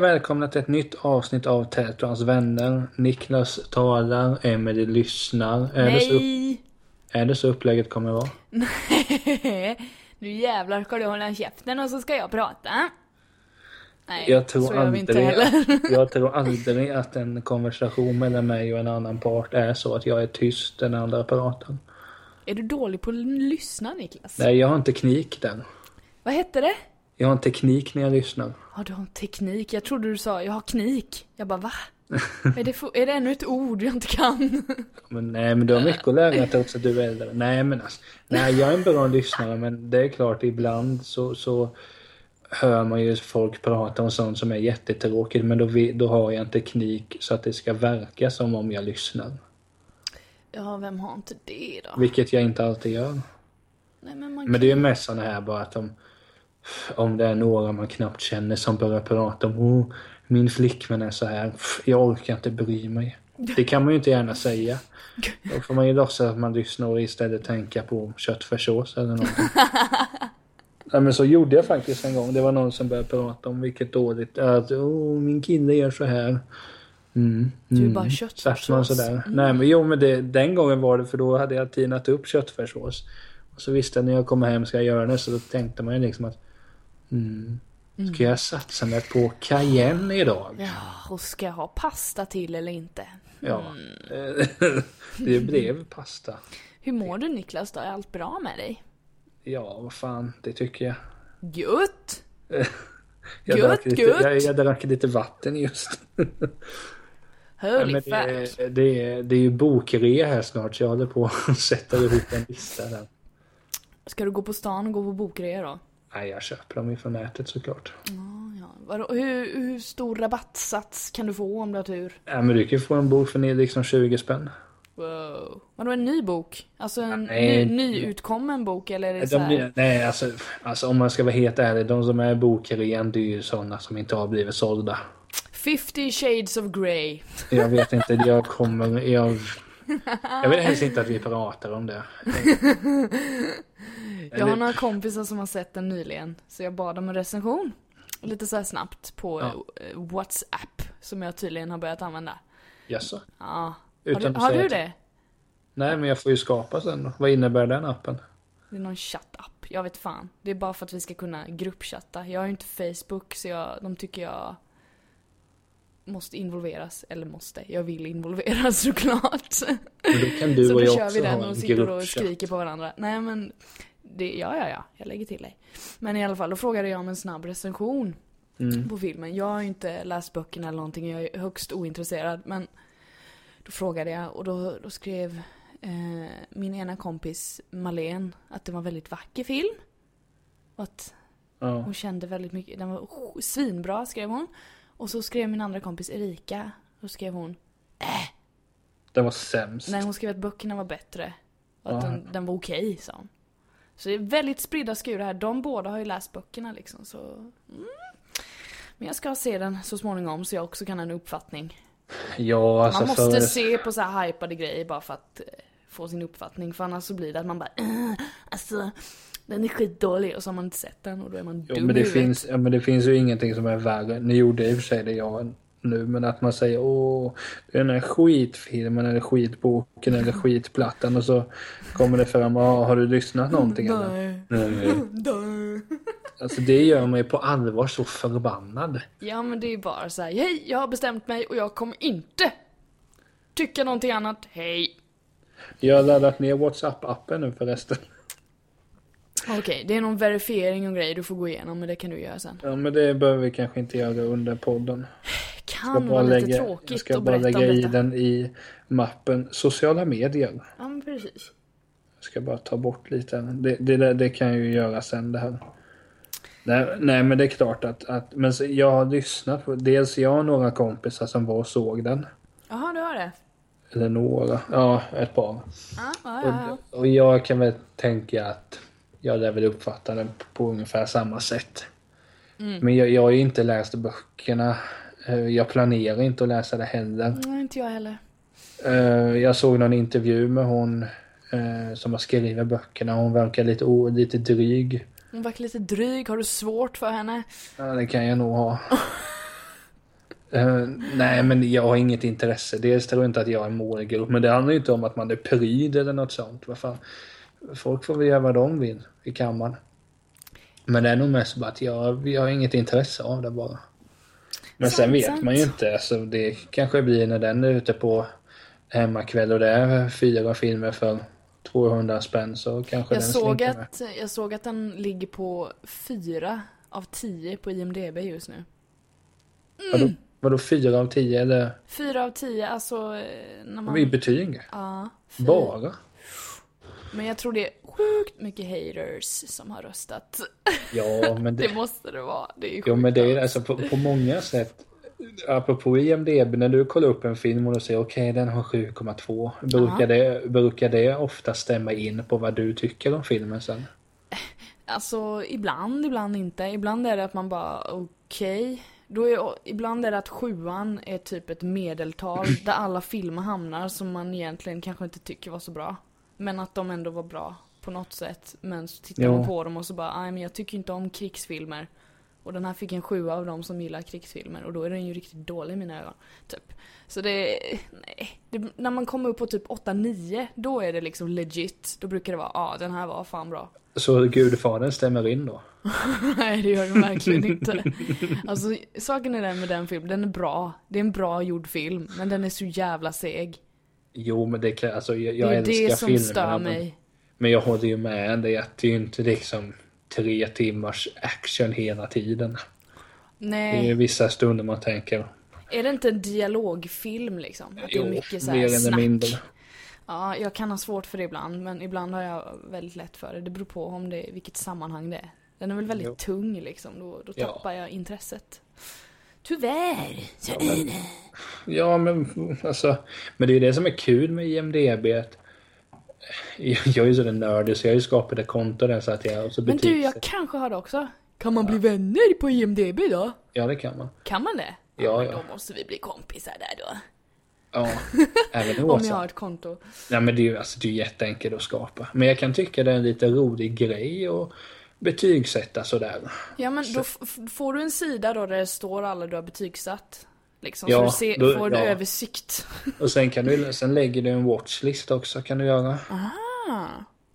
Och välkomna till ett nytt avsnitt av och hans vänner. Niklas talar, Emelie lyssnar. Är det, så, Nej! är det så upplägget kommer vara? nu jävlar ska du hålla käften och så ska jag prata. Nej, Jag tror, så vi inte aldrig, heller. jag tror aldrig att en konversation mellan mig och en annan part är så att jag är tyst den andra pratar. Är du dålig på att lyssna Niklas? Nej, jag har en teknik där. Vad hette det? Jag har en teknik när jag lyssnar. Ja, du har en teknik. Jag trodde du sa jag har knik. Jag bara va? är, det för, är det ännu ett ord jag inte kan? Men nej, men du har mycket att lära trots att du är äldre. Nej, men alltså, nej, jag är en bra lyssnare, men det är klart ibland så, så hör man ju folk prata om sånt som är jättetråkigt, men då, vi- då har jag en teknik så att det ska verka som om jag lyssnar. ja, vem har inte det då? Vilket jag inte alltid gör. Nej, men Men det är ju mest såna här bara att om, om det är några man knappt känner som börjar prata om oh, min flickvän är så här, jag orkar inte bry mig. Det kan man ju inte gärna säga. Då får man ju låtsas att man lyssnar och istället tänka på köttfärssås eller någonting. Ja, men så gjorde jag faktiskt en gång. Det var någon som började prata om vilket dåligt att oh, min kille gör så här. Mm, Du mm. bara köttfärssås. sådär. Mm. Nej men jo men det, den gången var det för då hade jag tinat upp köttfärssås. Och så visste jag när jag kommer hem ska jag göra det så då tänkte man ju liksom att mm, Ska jag satsa mig på cayenne idag? Ja, och ska jag ha pasta till eller inte? Ja. Mm. det blev pasta. Hur mår du Niklas då? Är allt bra med dig? Ja, vad fan, det tycker jag. Gött! Jag, Gött, drack, lite, gött. jag, jag drack lite vatten just. Ja, Holy fuck. det, är- det, är, det är ju bokrea här snart så jag håller på att sätta ihop en lista där. Ska du gå på stan och gå på bokrea då? Nej, jag köper dem ifrån nätet såklart. Ja, ja. Hur, hur stor rabattsats kan du få om du har tur? Ja, men du kan ju få en bok för ner liksom 20 spänn. Wow. Vadå en ny bok? Alltså en Nej. ny, nyutkommen bok eller är det så De, här? blir- nej, alltså, alltså om man ska vara helt ärlig, de som är bokrean, det är ju sådana som inte har blivit sålda. 50 shades of grey. Jag vet inte, jag kommer, jag... Jag vill helst inte att vi pratar om det. Jag har några kompisar som har sett den nyligen, så jag bad om en recension. Lite så här snabbt på Ja. eh, WhatsApp, som jag tydligen har börjat använda. Jaså? Ja. Har Utan du, att har du det? Nej, men jag får ju skapa sen då. Vad innebär den appen? Det är någon chattapp, jag vet fan. Det är bara för att vi ska kunna gruppchatta. Jag har ju inte Facebook, så jag, de tycker jag måste involveras. Eller måste, jag vill involveras såklart. Men då kan du så och då jag kör vi den och sitter och skriker på varandra. Nej men, det, ja ja ja, jag lägger till dig. Men i alla fall, då frågade jag om en snabb recension Mm. på filmen. Jag har ju inte läst böckerna eller någonting, jag är högst ointresserad. Men då frågade jag och då, då skrev eh, min ena kompis Malen att det var en väldigt vacker film. Och att Ja. hon kände väldigt mycket, den var sj- svinbra skrev hon. Och så skrev min andra kompis Erika, då skrev hon Den var sämst. Nej, hon skrev att böckerna var bättre. Och att Ja. den, den var okej, sa hon. Så det är väldigt spridda skurar här. De båda har ju läst böckerna liksom, så... Mm. Men jag ska se den så småningom så jag också kan ha en uppfattning. Ja, alltså Man måste för... se på så här hypade grejer bara för att eh, få sin uppfattning. För annars så blir det att man bara "Äh, alltså, den är skitdålig och så har man inte sett den och då är man Jo, dum men det, finns, ja, men det finns ju ingenting som är värre. Nu gjorde i och för sig det jag nu, men att man säger åh, den här skitfilmen eller skitboken eller skitplattan och så kommer det fram, "Ja, har du lyssnat någonting eller? Nej. Nej. Nej. Alltså det gör mig på allvar så förbannad. Ja men det är bara så här, hej jag har bestämt mig och jag kommer inte tycka någonting annat, hej. Jag har laddat ner WhatsApp-appen nu förresten. Okej, det är någon verifiering och grejer du får gå igenom men det kan du göra sen. Ja men det behöver vi kanske inte göra under podden. Jag kan vara lite jag tråkigt ska att bara lägga i den i mappen sociala medier. Ja men precis. Jag ska bara ta bort lite. Det, det, det kan jag ju göra sen det här. Nej, nej men det är klart att, att men jag har lyssnat på, dels jag och några kompisar som var och såg den. Jaha, du har det? Eller några, ja ett par. Ja, ja. ja. Och, och jag kan väl tänka att jag lär väl uppfatta den på ungefär samma sätt. Mm. Men jag, jag har ju inte läst böckerna. Eh, Jag planerar inte att läsa det heller. Nej, inte jag heller. Eh, Jag såg någon intervju med hon eh, som har skrivit böckerna. Hon verkar lite, lite dryg. Hon verkar lite dryg, har du svårt för henne? Ja, det kan jag nog ha. Eh, nej, men jag har inget intresse. Dels tror jag inte att jag är målgrupp. Men det handlar ju inte om att man är pryd eller något sånt. Vad fan. Folk får väl göra vad de vill i kammaren. Men det är nog mest bara att jag, jag har inget intresse av det bara. Men sen Sant, vet sant. man ju inte. Alltså, det kanske blir när den är ute på hemmakväll och det är fyra filmer för 200 spänn så kanske Jag den såg, slinker med. att, jag såg att den ligger på fyra av tio på IMDB just nu. Vadå, vadå fyra av tio eller Fyra av tio, alltså eh, när man... i betyg? Ja, fyra. Bara? Men jag tror det är sjukt mycket haters som har röstat. Ja, men det, Det måste det vara. Det är ju Jo men det är sjukt. alltså på, på många sätt. Apropå IMDB, när du kollar upp en film och du säger okej den har 7,2. Brukar det, brukar det ofta stämma in på vad du tycker om filmen sen? Alltså ibland, ibland inte. Ibland är det att man bara okej. Då är, ibland är det att sjuan är typ ett medeltal där alla filmer hamnar som man egentligen kanske inte tycker var så bra. Men att de ändå var bra på något sätt. Men så tittar Ja. man på dem och så bara, nej men jag tycker inte om krigsfilmer. Och den här fick en sjua av dem som gillar krigsfilmer och då är den ju riktigt dålig i mina ögon. Typ. Så det, nej. Det, när man kommer upp på typ 8-9, då är det liksom legit. Då brukar det vara, ja ah, den här var fan bra. Så Gudfadern stämmer in då? Nej, det gör den verkligen inte. Alltså, saken är den med den filmen, den är bra. Det är en bra gjord film, men den är så jävla seg. Jo men det kan, alltså jag, jag det är älskar det som filmerna. stör mig. Men jag håller ju med dig att det är ju inte liksom tre timmars action hela tiden. Det är Nej, vissa stunder man tänker, är det inte en dialogfilm liksom? Att det är jo, mycket så mer här eller snack? mindre. Ja, jag kan ha svårt för det ibland, men ibland har jag väldigt lätt för det. Det beror på om det, vilket sammanhang det är. Den är väl väldigt Jo. tung liksom, då, då Ja. tappar jag intresset. Tyvärr, så Ja, är men- det. Ja, men alltså, men det är ju det som är kul med IMDB. Att, jag är ju så nördig så jag har ju skapat ett konto där så att jag... Och så Men du, jag kanske har det också. Kan man bli vänner på IMDB då? Ja, det kan man. Kan man det? Ja, men ja. Då måste vi bli kompisar där då. Ja, även Om jag Åsa. har ett konto. Nej, men det är ju alltså, det är ju jätteenkelt att skapa. Men jag kan tycka det är en lite rolig grej att betygsätta sådär. Ja men då får du en sida då där det står alla du har betygsatt. Liksom, Ja, så du ser, då- får en ja. översikt. Och sen kan du, sen lägger du en watchlist också kan du göra. Ah,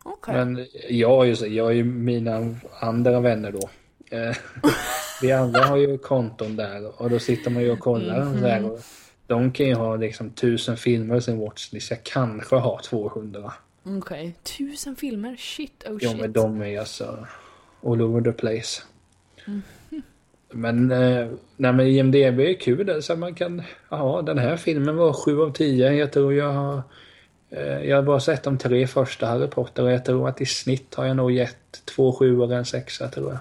okej. Men jag ju, så- jag har ju mina andra vänner då. Eh, Vi andra har ju konton där och då sitter man ju och kollar så här, och De kan ju ha liksom tusen filmer i sin watchlist. Jag kanske har 200. Okej. Tusen filmer? Shit, oh shit. men de är alltså all over the place. Men, eh, nej men IMDB är kul där, så man kan, ja den här filmen var 7 av 10. Jag tror jag har, eh, jag har bara sett de tre första Harry Potter och jag tror att i snitt har jag nog gett två sjuor och en sexa tror jag.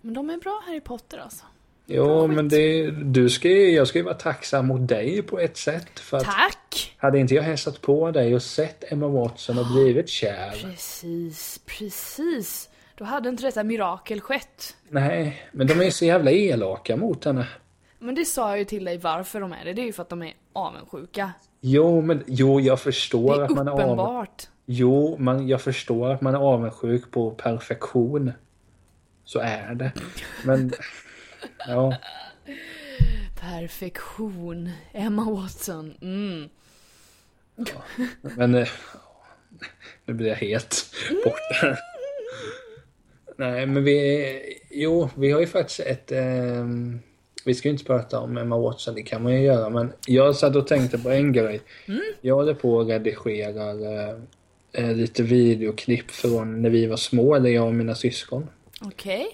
Men de är bra Harry Potter alltså. Jo men det, du ska jag ska ju vara tacksam mot dig på ett sätt. För Tack! hade inte jag hälsat på dig och sett Emma Watson och blivit kär. Precis, precis. Då hade inte detta mirakel skett. Nej, men de är så jävla elaka mot henne. Men det sa jag ju till dig varför de är det. Det är ju för att de är avundsjuka. Jo, men jo, jag förstår att man är uppenbart. Jo, men jag förstår att man är avundsjuk på perfektion. Så är det. Men, ja. Perfektion. Emma Watson. Mm. Men, eh, nu blir jag helt borta. Nej, men vi, jo, vi har ju faktiskt ett, eh, vi ska ju inte prata om Emma Watson, det kan man ju göra, men jag satt och tänkte på en grej. Jag håller på och redigerar eh, eh, lite videoklipp från när vi var små, eller jag och mina syskon. Okej.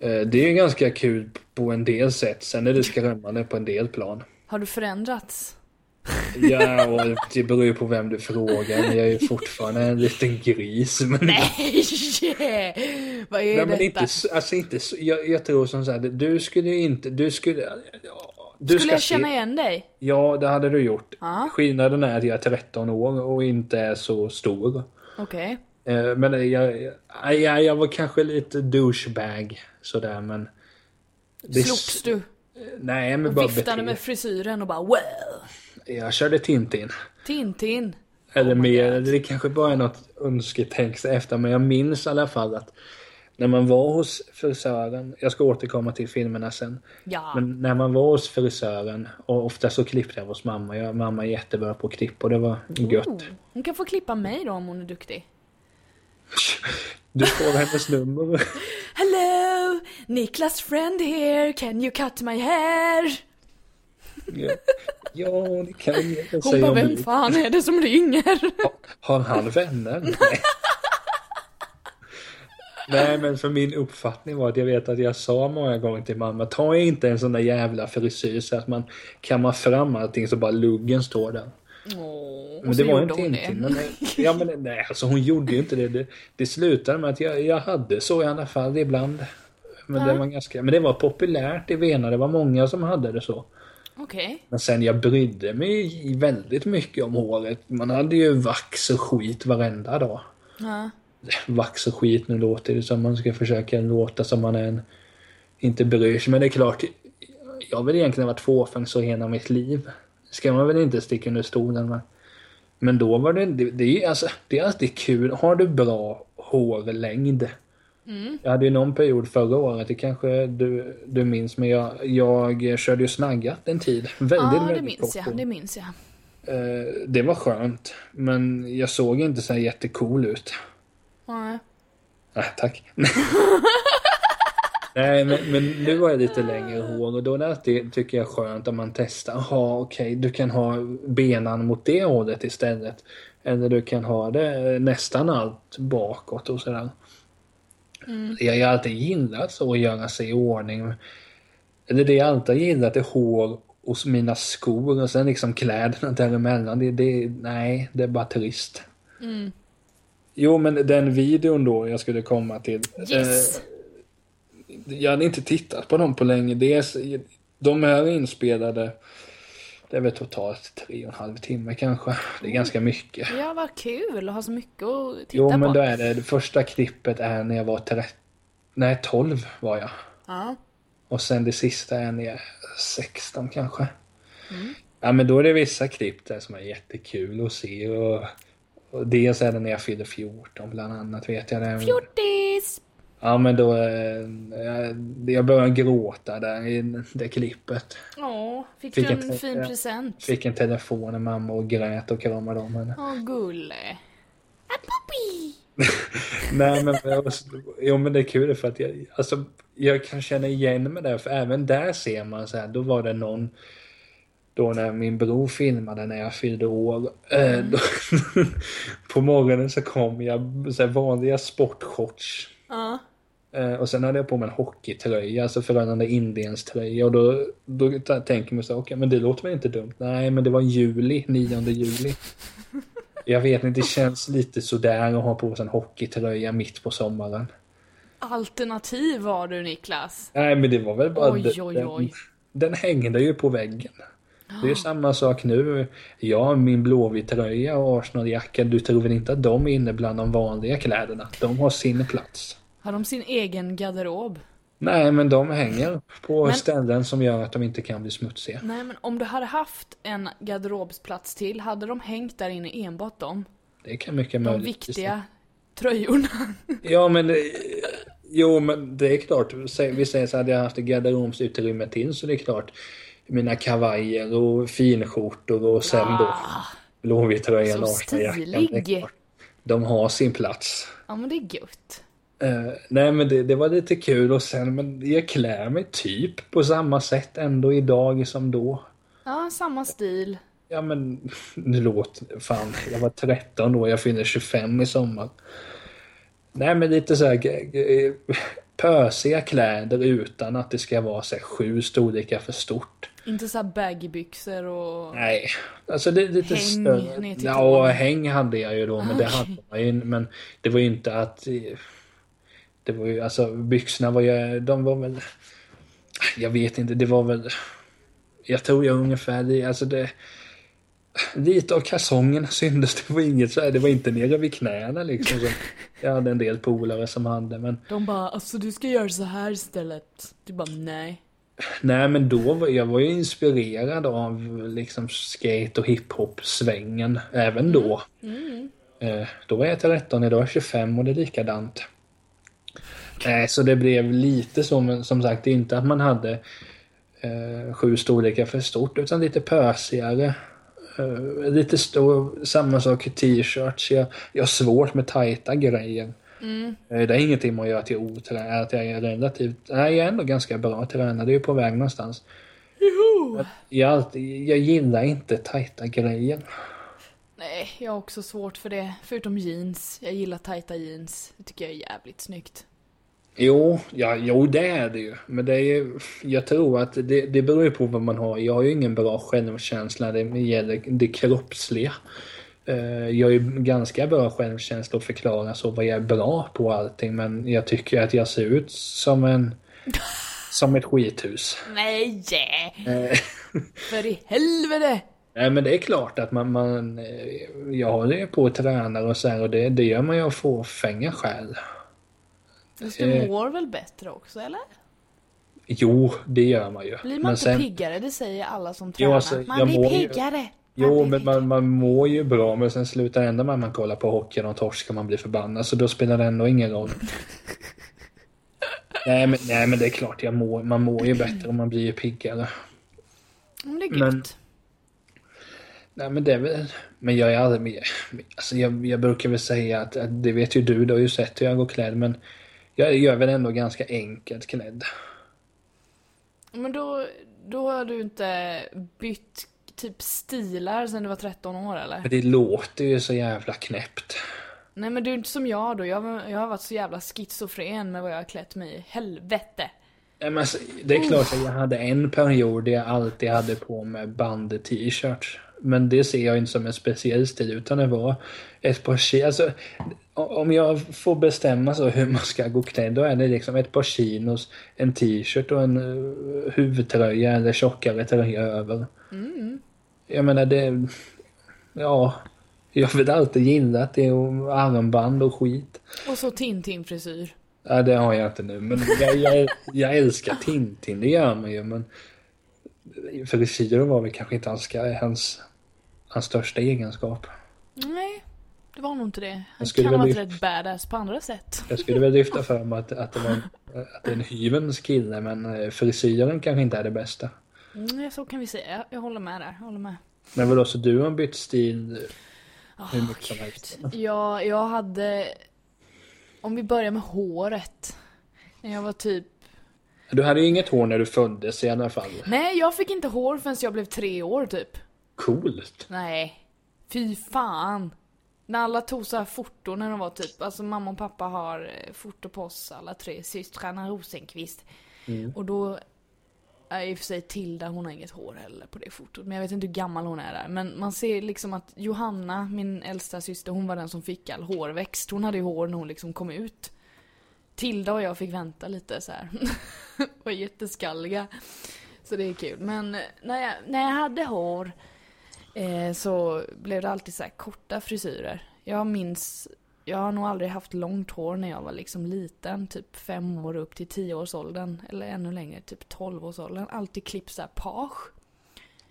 Eh, Det är ju ganska kul på en del sätt, sen är det skrämmande på en del plan. Har du förändrats? Ja, och det beror ju på vem du frågar, men jag är ju fortfarande en liten gris. Men, Nej! Vad är Nej, men detta? inte, så- alltså inte jag, jag tror som så här, du skulle ju inte, du skulle... Du Skulle jag känna igen dig? Ja, det hade du gjort. Ja. Skillnaden är att jag är 13 år och inte är så stor. Okej. Eh, Men jag, jag, jag, var kanske lite douchebag sådär, men... det- Slogs du? Nej, men bara viftade med frisyren och bara well! Jag körde Tintin. Tintin. Eller Oh mer, God. det kanske bara är något önsketänk efter men jag minns i alla fall att när man var hos frisören, jag ska återkomma till filmerna sen. Ja. Men när man var hos frisören, och ofta så klippte jag hos mamma. Jag, mamma är jättebra på att klippa och det var gött. Oh, hon kan få klippa mig då om hon är duktig. Du får hennes nummer. Hello! Niklas friend here, can you cut my hair? Ja, ja det kan jag Hon säga bara, om vem fan är det som ringer? Har han vänner? Nej. Nej men för min uppfattning var att jag vet att jag sa många gånger till mamma Ta inte en sån där jävla frisyr så att man kammar fram allting så bara luggen står där. Åh, Men det var inte hon inte. det. Men, ja men nej alltså hon gjorde ju inte det. Det, det slutade med att jag, jag hade så i alla fall ibland. Men det Ja. var ganska, men det var populärt i Vena. Det var många som hade det så. Okej. Men sen jag brydde mig väldigt mycket om håret. Man hade ju vax och skit varenda dag. Ja. Vax och skit, nu låter det som man ska försöka låta som man är en... Inte bryr sig, men det är klart. Jag har väl egentligen varit fåfäng så hela mitt liv. Ska man väl inte sticka under stolen med. Men då var det, det, det, är, alltså, det är alltid kul. Har du bra hårlängd. Mm. Jag hade ju någon period förra året, det kanske du, du minns, men jag, jag körde ju snaggat en tid. Väldigt, Ja, det väldigt minns kort jag. Det minns jag. Eh, det var skönt, men jag såg inte så här jättecool ut. Nej. Nej, tack. Nej, men, men nu har jag lite längre hår och då är det alltid, tycker jag, skönt om man testar. Jaha, okej, du kan ha benan mot det hållet istället. Eller du kan ha det nästan allt bakåt och sådär. Mm. Jag har alltid gillat så att göra sig i ordning. Eller det jag alltid har gillat är hår och mina skor och sen liksom kläderna däremellan. Det, det, nej, det är bara trist. Mm. Jo, men den videon då jag skulle komma till. Yes! Eh, jag hade inte tittat på dem på länge. Är, de är inspelade, det är väl totalt tre och en halv timme kanske. Det är ganska mycket. Ja, vad kul att ha så mycket att titta Jo, men på. då är det, det första klippet är när jag var 13, nej 12 var jag. Ja. Och sen det sista är när jag är 16 kanske. Mm. Ja men då är det vissa klipp där som är jättekul att se och, och dels är det när jag fyllde 14 bland annat vet jag det. Fjortis! Ja men då, eh, jag började gråta där i det klippet. Åh, fick, Fick du ett- en fin ja. present? Fick en telefon av mamma och grät och kramade om henne. Åh, gulle. A puppy! Nej men, jo, men det är kul för att jag, alltså, jag kan känna igen mig där för även där ser man så här, då var det någon då när min bror filmade när jag fyllde år. Eh, då, på morgonen så kom jag så här, vanliga sportshorts. Ja. Eh, och sen hade jag på mig en hockeytröja, alltså Frölunda Indiens tröja. Och då, då tänker man så okej men det låter väl inte dumt. Nej men det var juli, 9 juli. Jag vet inte, det känns lite sådär att ha på sig en hockeytröja mitt på sommaren. Alternativ var du, Niklas. Nej men det var väl bara Oj, oj, oj. Den, den hängde ju på väggen. Det är ju samma sak nu. Jag har min Blåvitt-tröja och Arsenal-jacka. Du tror väl inte att de är inne bland de vanliga kläderna? De har sin plats. Har de sin egen garderob? Nej, men de hänger på Men- ställen som gör att de inte kan bli smutsiga. Nej, men om du hade haft en garderobsplats till, hade de hängt där inne enbart dem? Det kan mycket De möjligt. viktiga tröjorna. Ja, men... Jo, men det är klart. Vi säger så hade jag haft ett garderobsutrymme till så det är klart. Mina kavajer och finskjortor och sen då Ah, Blåvitt-tröjan Så och stilig. De har sin plats. ja men det är gött. Eh, nej men det, det var lite kul och sen men jag klär mig typ på samma sätt ändå idag som då. Ja, samma stil. Ja men nu låter fan, jag var 13 då, jag fyller 25 i sommar. Nej men lite så här pösiga kläder utan att det ska vara så här, sju storlekar för stort. Inte så här baggybyxor och... Nej, alltså det lite Häng större. ner till Ja, häng hade jag ju då, men det Okej. hade man ju, men det var ju inte att eh, det var ju, alltså byxorna var ju, de var väl jag vet inte, det var väl jag tror jag ungefär, det- alltså det lite av kalsongerna syntes, det var inget så här, det var inte nere vid knäna liksom. Så jag hade en del polare som hade, men De bara, alltså du ska göra så här istället. Du bara, nej. Nej men då var jag var ju inspirerad av liksom skate och hiphop-svängen även då. Mm. Eh, då var jag 13, idag är jag 25 och det är likadant. Nej, så det blev lite så, men som sagt, inte att man hade eh, sju storlekar för stort, utan lite pösigare. Eh, lite stor, samma sak i t-shirts. Jag, jag har svårt med tajta grejer. Mm. Eh, Det är ingenting man gör till otränad, att jag är relativt, nej jag är ändå ganska bra tränad, det är ju på väg någonstans. Joho! Jag, alltid, jag gillar inte tajta grejer. Nej, jag har också svårt för det. Förutom jeans. Jag gillar tajta jeans. Det tycker jag är jävligt snyggt. Jo, ja, jo det är det ju. Men det är ju, jag tror att det, det beror ju på vad man har. Jag har ju ingen bra självkänsla när det gäller det kroppsliga. Eh, Jag har ju ganska bra självkänsla att förklara så vad jag är bra på allting. Men jag tycker att jag ser ut som en... Som ett skithus. Nej! Eh, För i helvete! Nej men det är klart att man, man eh, jag håller ju på och tränar och så här och det, det gör man ju av fåfänga skäl. Fast du Eh. mår väl bättre också, eller? Jo, det gör man ju. Blir man men inte piggare? Det säger alla som Jo, tränar. alltså, man blir ju- piggare! Man Jo, men man, man mår ju bra men sen slutar ändå med att man kollar på hockey och torskar man blir förbannad så då spelar det ändå ingen roll. nej, men, nej men det är klart, jag mår, man mår ju bättre och man blir ju piggare. Men det är men- gött. Nej men det är väl, men jag är aldrig. Alltså jag, jag brukar väl säga att, att, det vet ju du, du har ju sett hur jag går klädd men jag, är väl ändå ganska enkelt klädd. Men då, då har du inte bytt typ stilar sen du var 13 år eller? Men det låter ju så jävla knäppt. Nej men du är inte som jag då. Jag, jag har varit så jävla schizofren med vad jag har klätt mig i. Helvete! Nej, men alltså, det är klart att jag hade en period där jag alltid hade på mig band-t-shirts. Men det ser jag inte som en speciell stil utan det var ett par chi- alltså, Om jag får bestämma så hur man ska gå klädd då är det liksom ett par chinos, en t-shirt och en uh, huvudtröja eller tjockare tröja över. Mm. Jag menar det... Ja. Jag har väl alltid gillat det och armband och skit. Och så Tintin-frisyr. Ja, det har jag inte nu. Men jag, jag, jag älskar Tintin, det gör man ju. Men frisyrer var väl kanske inte hans, hans, hans största egenskap. Nej, det var nog inte det. Han Jag skulle kan ha väl varit rätt badass på andra sätt. Jag skulle väl lyfta mig att, att, det var att det är en hyvens kille, men eh, frisyren kanske inte är det bästa. Mm, så kan vi säga. Jag håller med där. Jag håller med. Men vadå, så du har bytt stil Åh, hur mycket som helst? Ja, jag hade... Om vi börjar med håret. När jag var typ... Du hade ju inget hår när du föddes i alla fall. Nej, jag fick inte hår förrän jag blev tre år typ. Coolt. Nej. Fy fan. När alla tog så här foto när de var typ, alltså mamma och pappa har eh, foto på oss alla tre systrarna Rosenqvist. Mm. Och då är i och för sig Tilda, hon har inget hår heller på det fotot. Men jag vet inte hur gammal hon är där. Men man ser liksom att Johanna, min äldsta syster, hon var den som fick all hårväxt. Hon hade ju hår när hon liksom kom ut. Tilda och jag fick vänta lite så här. var jätteskalliga. Så det är kul. Men eh, när jag, när jag hade hår eh, så blev det alltid så här korta frisyrer. Jag minns, jag har nog aldrig haft långt hår när jag var liksom liten, typ fem år upp till tioårsåldern. Eller ännu längre, typ tolvårsåldern. Alltid klippt så här page.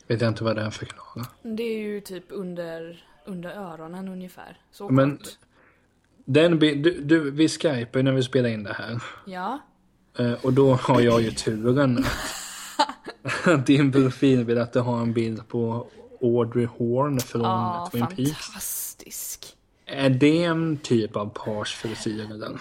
Vet jag inte vad det är förklarar. Det är ju typ under, under öronen ungefär. Så Men kort. den du, du, vi skypar ju när vi spelar in det här. Ja. Eh, Och då har jag ju turen att din profilbild att du har en bild på Audrey Horn från Ja, Twin Peaks. fantastisk. Är det en typ av pagefrisyr eller?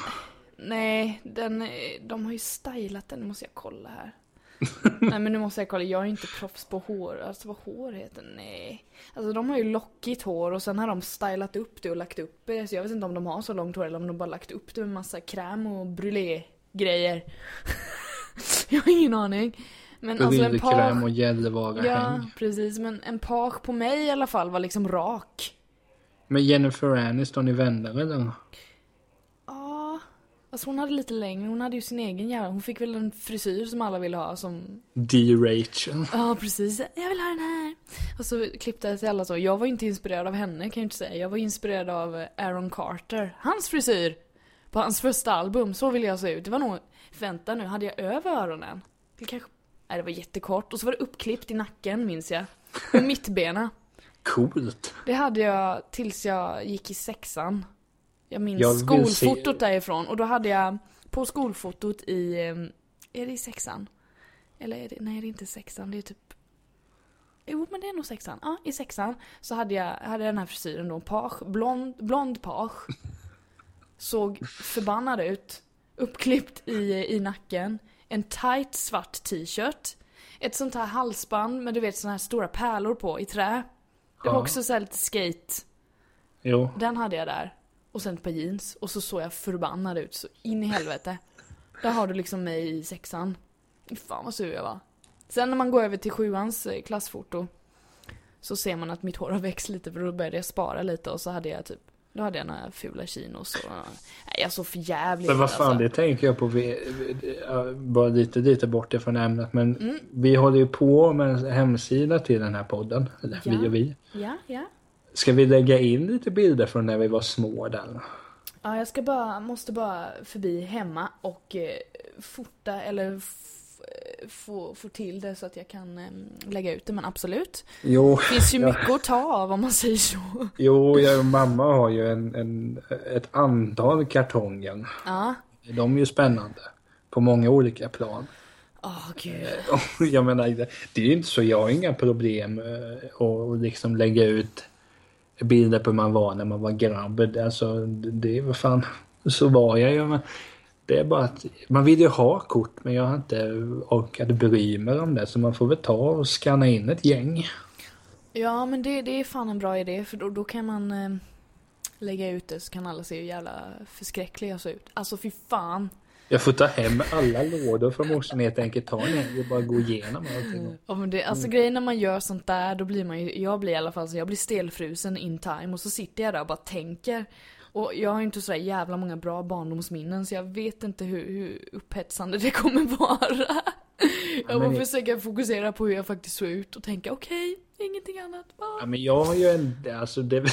Nej, den, de har ju stylat den. Nu måste jag kolla här. Nej men nu måste jag kolla, jag är inte proffs på hår, alltså vad hår heter, nej. Alltså de har ju lockigt hår och sen har de stylat upp det och lagt upp det. Så jag vet inte om de har så långt hår eller om de bara lagt upp det med massa kräm och brulé-grejer. jag har ingen aning. Men alltså en page... och gällivara Ja, häng. precis. Men en page på mig i alla fall var liksom rak. Men Jennifer Aniston i Vänner eller? Ja, alltså hon hade lite längre, hon hade ju sin egen jävla, hon fick väl en frisyr som alla ville ha som D-Rachel. Ja precis, jag vill ha den här. Och så klippte jag till alla så. Jag var inte inspirerad av henne kan jag inte säga. Jag var inspirerad av eh, Aaron Carter. Hans frisyr! På hans första album, så ville jag se ut. Det var nog, vänta nu, hade jag över öronen? Det kanske, nej det var jättekort. Och så var det uppklippt i nacken minns jag. Och mittbena. Coolt. Det hade jag tills jag gick i sexan. Jag minns Jag skolfotot se- därifrån och då hade jag på skolfotot i, eh, är det i sexan? Eller är det, nej det är inte sexan, det är typ Jo men det är nog sexan. Ja, i sexan så hade jag hade den här frisyren då, page, blond, blond page. Såg förbannad ut. Uppklippt i, i nacken. En tight svart t-shirt. Ett sånt här halsband med du vet såna här stora pärlor på i trä. Det var också så här lite skate. Jo. Den hade jag där. Och sen ett par jeans. Och så såg jag förbannad ut så in i helvete. Där har du liksom mig i sexan. Fan vad sur jag var. Sen när man går över till sjuans eh, klassfoto. Så ser man att mitt hår har växt lite för då började jag spara lite och så hade jag typ då hade jag några fula chinos och... Nej, jag såg för jävligt Men vad fan, alltså. det tänker jag på. Vi, bara lite, lite bort ifrån ämnet. Men Mm. vi håller ju på med en hemsida till den här podden. Eller Ja. vi och vi. Ja, ja. Ska vi lägga in lite bilder från när vi var små där? Ja, jag ska bara, måste bara förbi hemma och eh, fota eller få, få till det så att jag kan eh, lägga ut det, men absolut. Jo, Det finns ju mycket att ta av om man säger så. jo jag och mamma har ju en, en, ett antal kartonger. Ja. De är ju spännande. På många olika plan. Åh gud. Och jag menar, det är ju inte så, jag har inga problem eh, att liksom lägga ut bilder på hur man var när man var grabb. Alltså, det det är vad fan, så var jag ju. Det är bara att man vill ju ha kort men jag har inte orkat bry mig om det så man får väl ta och scanna in ett gäng. Ja, men det, det är fan en bra idé för då, då kan man eh, lägga ut det så kan alla se hur jävla förskräckliga jag ser ut. Alltså fy fan. Jag får ta hem alla lådor från morsan helt enkelt. Ta ner och bara gå igenom allting. Ja, men det, alltså grejen när man gör sånt där, då blir man ju, jag blir i alla fall så, jag blir stelfrusen in time och så sitter jag där och bara tänker. Och jag har ju inte sådär jävla många bra barndomsminnen så jag vet inte hur, hur upphetsande det kommer vara. Jag får försöka fokusera på hur jag faktiskt såg ut och tänka okej, ingenting annat. Ah. Ja men jag har ju en, alltså det,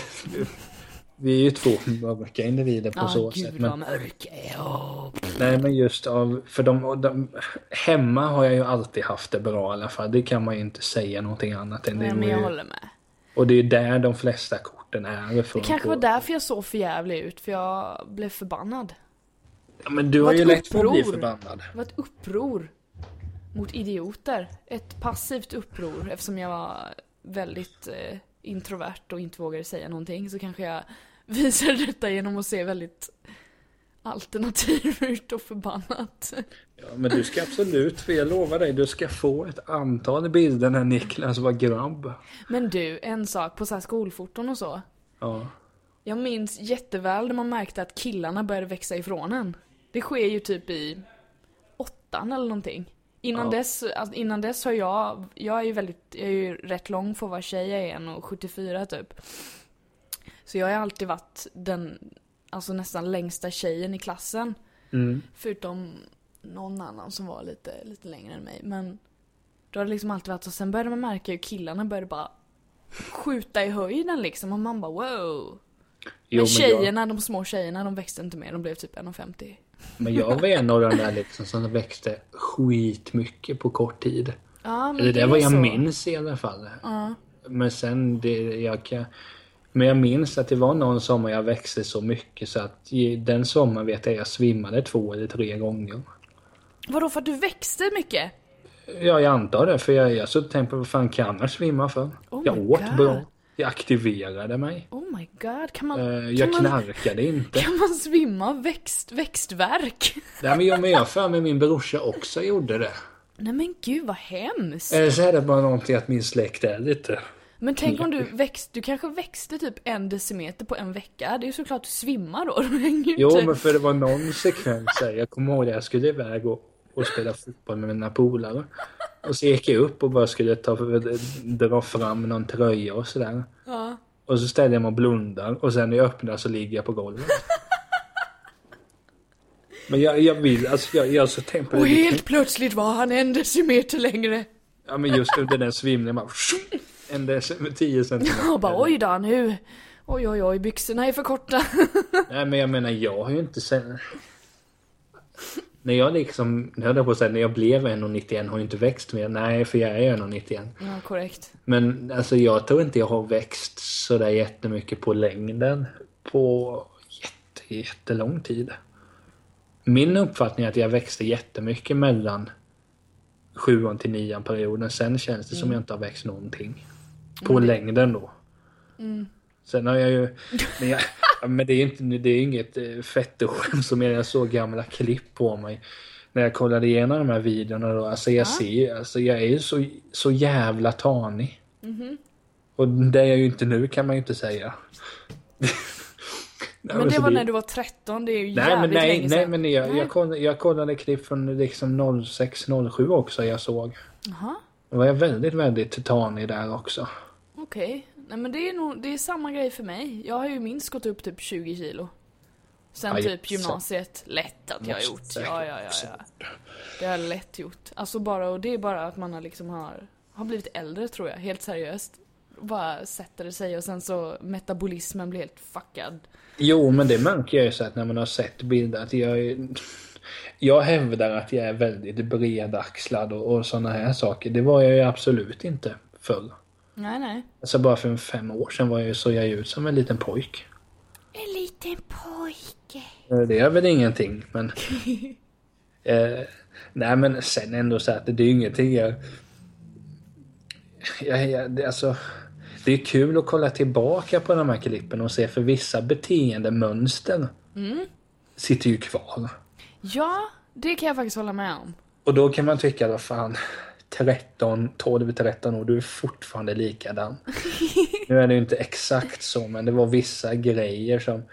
vi är ju två mörka individer på Ja, så gud sätt. Men, mörk jag är. Åh. nej men just av, för de, de, hemma har jag ju alltid haft det bra i alla fall. Det kan man ju inte säga någonting annat än. Nej det, men jag ju- håller med. och det är där de flesta korten är. Det kanske var därför jag såg för jävlig ut, för jag blev förbannad. Ja, men du har ju lätt för att bli förbannad. Det var ett uppror mot idioter. Ett passivt uppror eftersom jag var väldigt eh, introvert och inte vågade säga någonting så kanske jag visade detta genom att se väldigt alternativ ut och förbannat. Ja, men du ska absolut, för jag lovar dig, du ska få ett antal bilder när Niklas var grabb. Men du, en sak på så här skolfoton och så. Ja. Jag minns jätteväl när man märkte att killarna började växa ifrån en. Det sker ju typ i åttan eller någonting. Innan, Ja. dess, alltså innan dess har jag, jag är ju väldigt, jag är ju rätt lång för att vara tjej, jag är 1,74 typ. Så jag har alltid varit den, alltså nästan längsta tjejen i klassen. Mm. Förutom någon annan som var lite, lite längre än mig. Men då har det liksom alltid varit så. Sen började man märka hur killarna började bara skjuta i höjden liksom. Och man bara wow. Men Jo, jag- tjejerna, de små tjejerna, de växte inte mer. De blev typ 1,50. Men jag var en av de där liksom som växte skitmycket på kort tid. Ja, men det är var jag så. minns i alla fall. Ja. Men sen, det, jag kan... Men jag minns att det var någon sommar jag växte så mycket så att den sommaren vet jag jag svimmade två eller tre gånger. Vadå för att du växte mycket? Ja, jag antar det. För jag, jag så tänkte på vad fan kan jag svimma för? Oh jag åt God. bra. Jag aktiverade mig. Oh my god, kan man, Eh, kan jag man, knarkade inte. kan man svimma av växt, växtverk? Nej, men jag, men jag för mig min brorsa också gjorde det. Nej men gud vad hemskt. Eller så är det bara någonting att min släkt är lite... Men tänk om du växte, du kanske växte typ en decimeter på en vecka. Det är ju såklart du svimmar då. Du Jo, men för det var någon sekvens där. Jag kommer ihåg det. Jag skulle iväg och, och spela fotboll med mina polare. Och så gick jag upp och bara skulle ta, dra fram någon tröja och sådär. Ja. Och så ställer jag mig och blundar. Och sen när jag öppnar så ligger jag på golvet. Men jag, jag vill, alltså jag, jag så tänkt på. Och helt plötsligt var han en decimeter längre. Ja men just under den svimningen bara... En dec- tio centimeter. Och bara oj då nu. Oj oj oj byxorna är för korta. Nej men jag menar jag har ju inte sen... När jag liksom, nu höll jag på att säga, när jag blev 1,91 har jag inte växt mer. Nej, för jag är 1,91. Ja korrekt. Men alltså jag tror inte jag har växt sådär jättemycket på längden på jätte, jättelång tid. Min uppfattning är att jag växte jättemycket mellan sjuan till nian perioden. Sen känns det som jag inte har växt någonting. På längden då. Sen har jag ju... Men, jag, ja, men det är inte det är inget eh, fettskämt som jag såg gamla klipp på mig. När jag kollade igenom de här videorna då. Alltså jag ser alltså jag är ju så, så jävla tanig. Och det är jag ju inte nu kan man ju inte säga. Nej, Men det var när du var 13, det är ju Nej jävligt men nej, länge sedan. nej men jag, Nej. jag, kollade, jag kollade klipp från liksom 06, 07 också jag såg. Jaha, Då var jag väldigt, väldigt tanig där också. okej. Nej men det är nog, det är samma grej för mig. Jag har ju minst gått upp typ 20 kilo. Sen Ja, typ gymnasiet. Lätt att jag har gjort. Ja, ja, ja, ja. Det har jag lätt gjort. Alltså bara, och det är bara att man har liksom har, har blivit äldre tror jag, helt seriöst. Bara sätter det sig och sen så metabolismen blir helt fuckad. Jo, men det märker jag ju så att när man har sett bilder att jag är... Jag hävdar att jag är väldigt bredaxlad och, och sådana här saker. Det var jag ju absolut inte förr. Nej, nej. Alltså bara för fem år sedan var jag ju, såg jag ut som en liten pojk. En liten pojke. Eh, Det är väl ingenting, men... eh, nej, men sen ändå så att det är ju ingenting jag... jag, jag det, alltså, det är kul att kolla tillbaka på de här klippen och se för vissa beteendemönster sitter ju kvar. Ja, det kan jag faktiskt hålla med om. Och då kan man tycka, vad fan, 13, 12-13 år, du är fortfarande likadan. nu är det ju inte exakt så, men det var vissa grejer som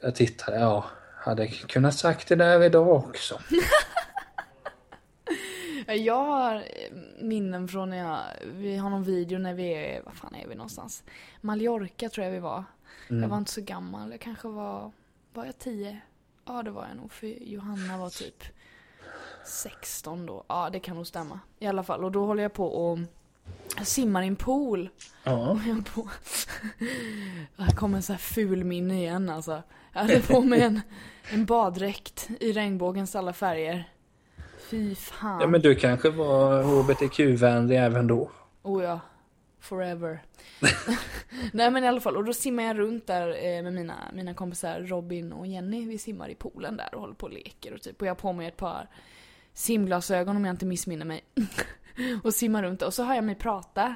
jag tittade, ja, hade kunnat sagt det där idag också. Jag har eh, minnen från när jag, vi har någon video när vi är, vad fan är vi någonstans? Mallorca tror jag vi var. Jag var inte så gammal, jag kanske var, var jag 10? Ja det var jag nog, för Johanna var typ 16 då. Ja det kan nog stämma. I alla fall, och då håller jag på och simmar i en pool. Ja. Och jag på... Här kommer så här ful minne igen alltså. Jag hade på mig en, en baddräkt i regnbågens alla färger. Fy fan. ja, men du kanske var hbtq-vänlig även då. Oh ja. Forever. Nej men i alla fall, och då simmar jag runt där eh, med mina, mina kompisar Robin och Jenny. Vi simmar i poolen där och håller på och leker och typ. Och jag har på mig ett par simglasögon om jag inte missminner mig. och simmar runt och så hör jag mig prata.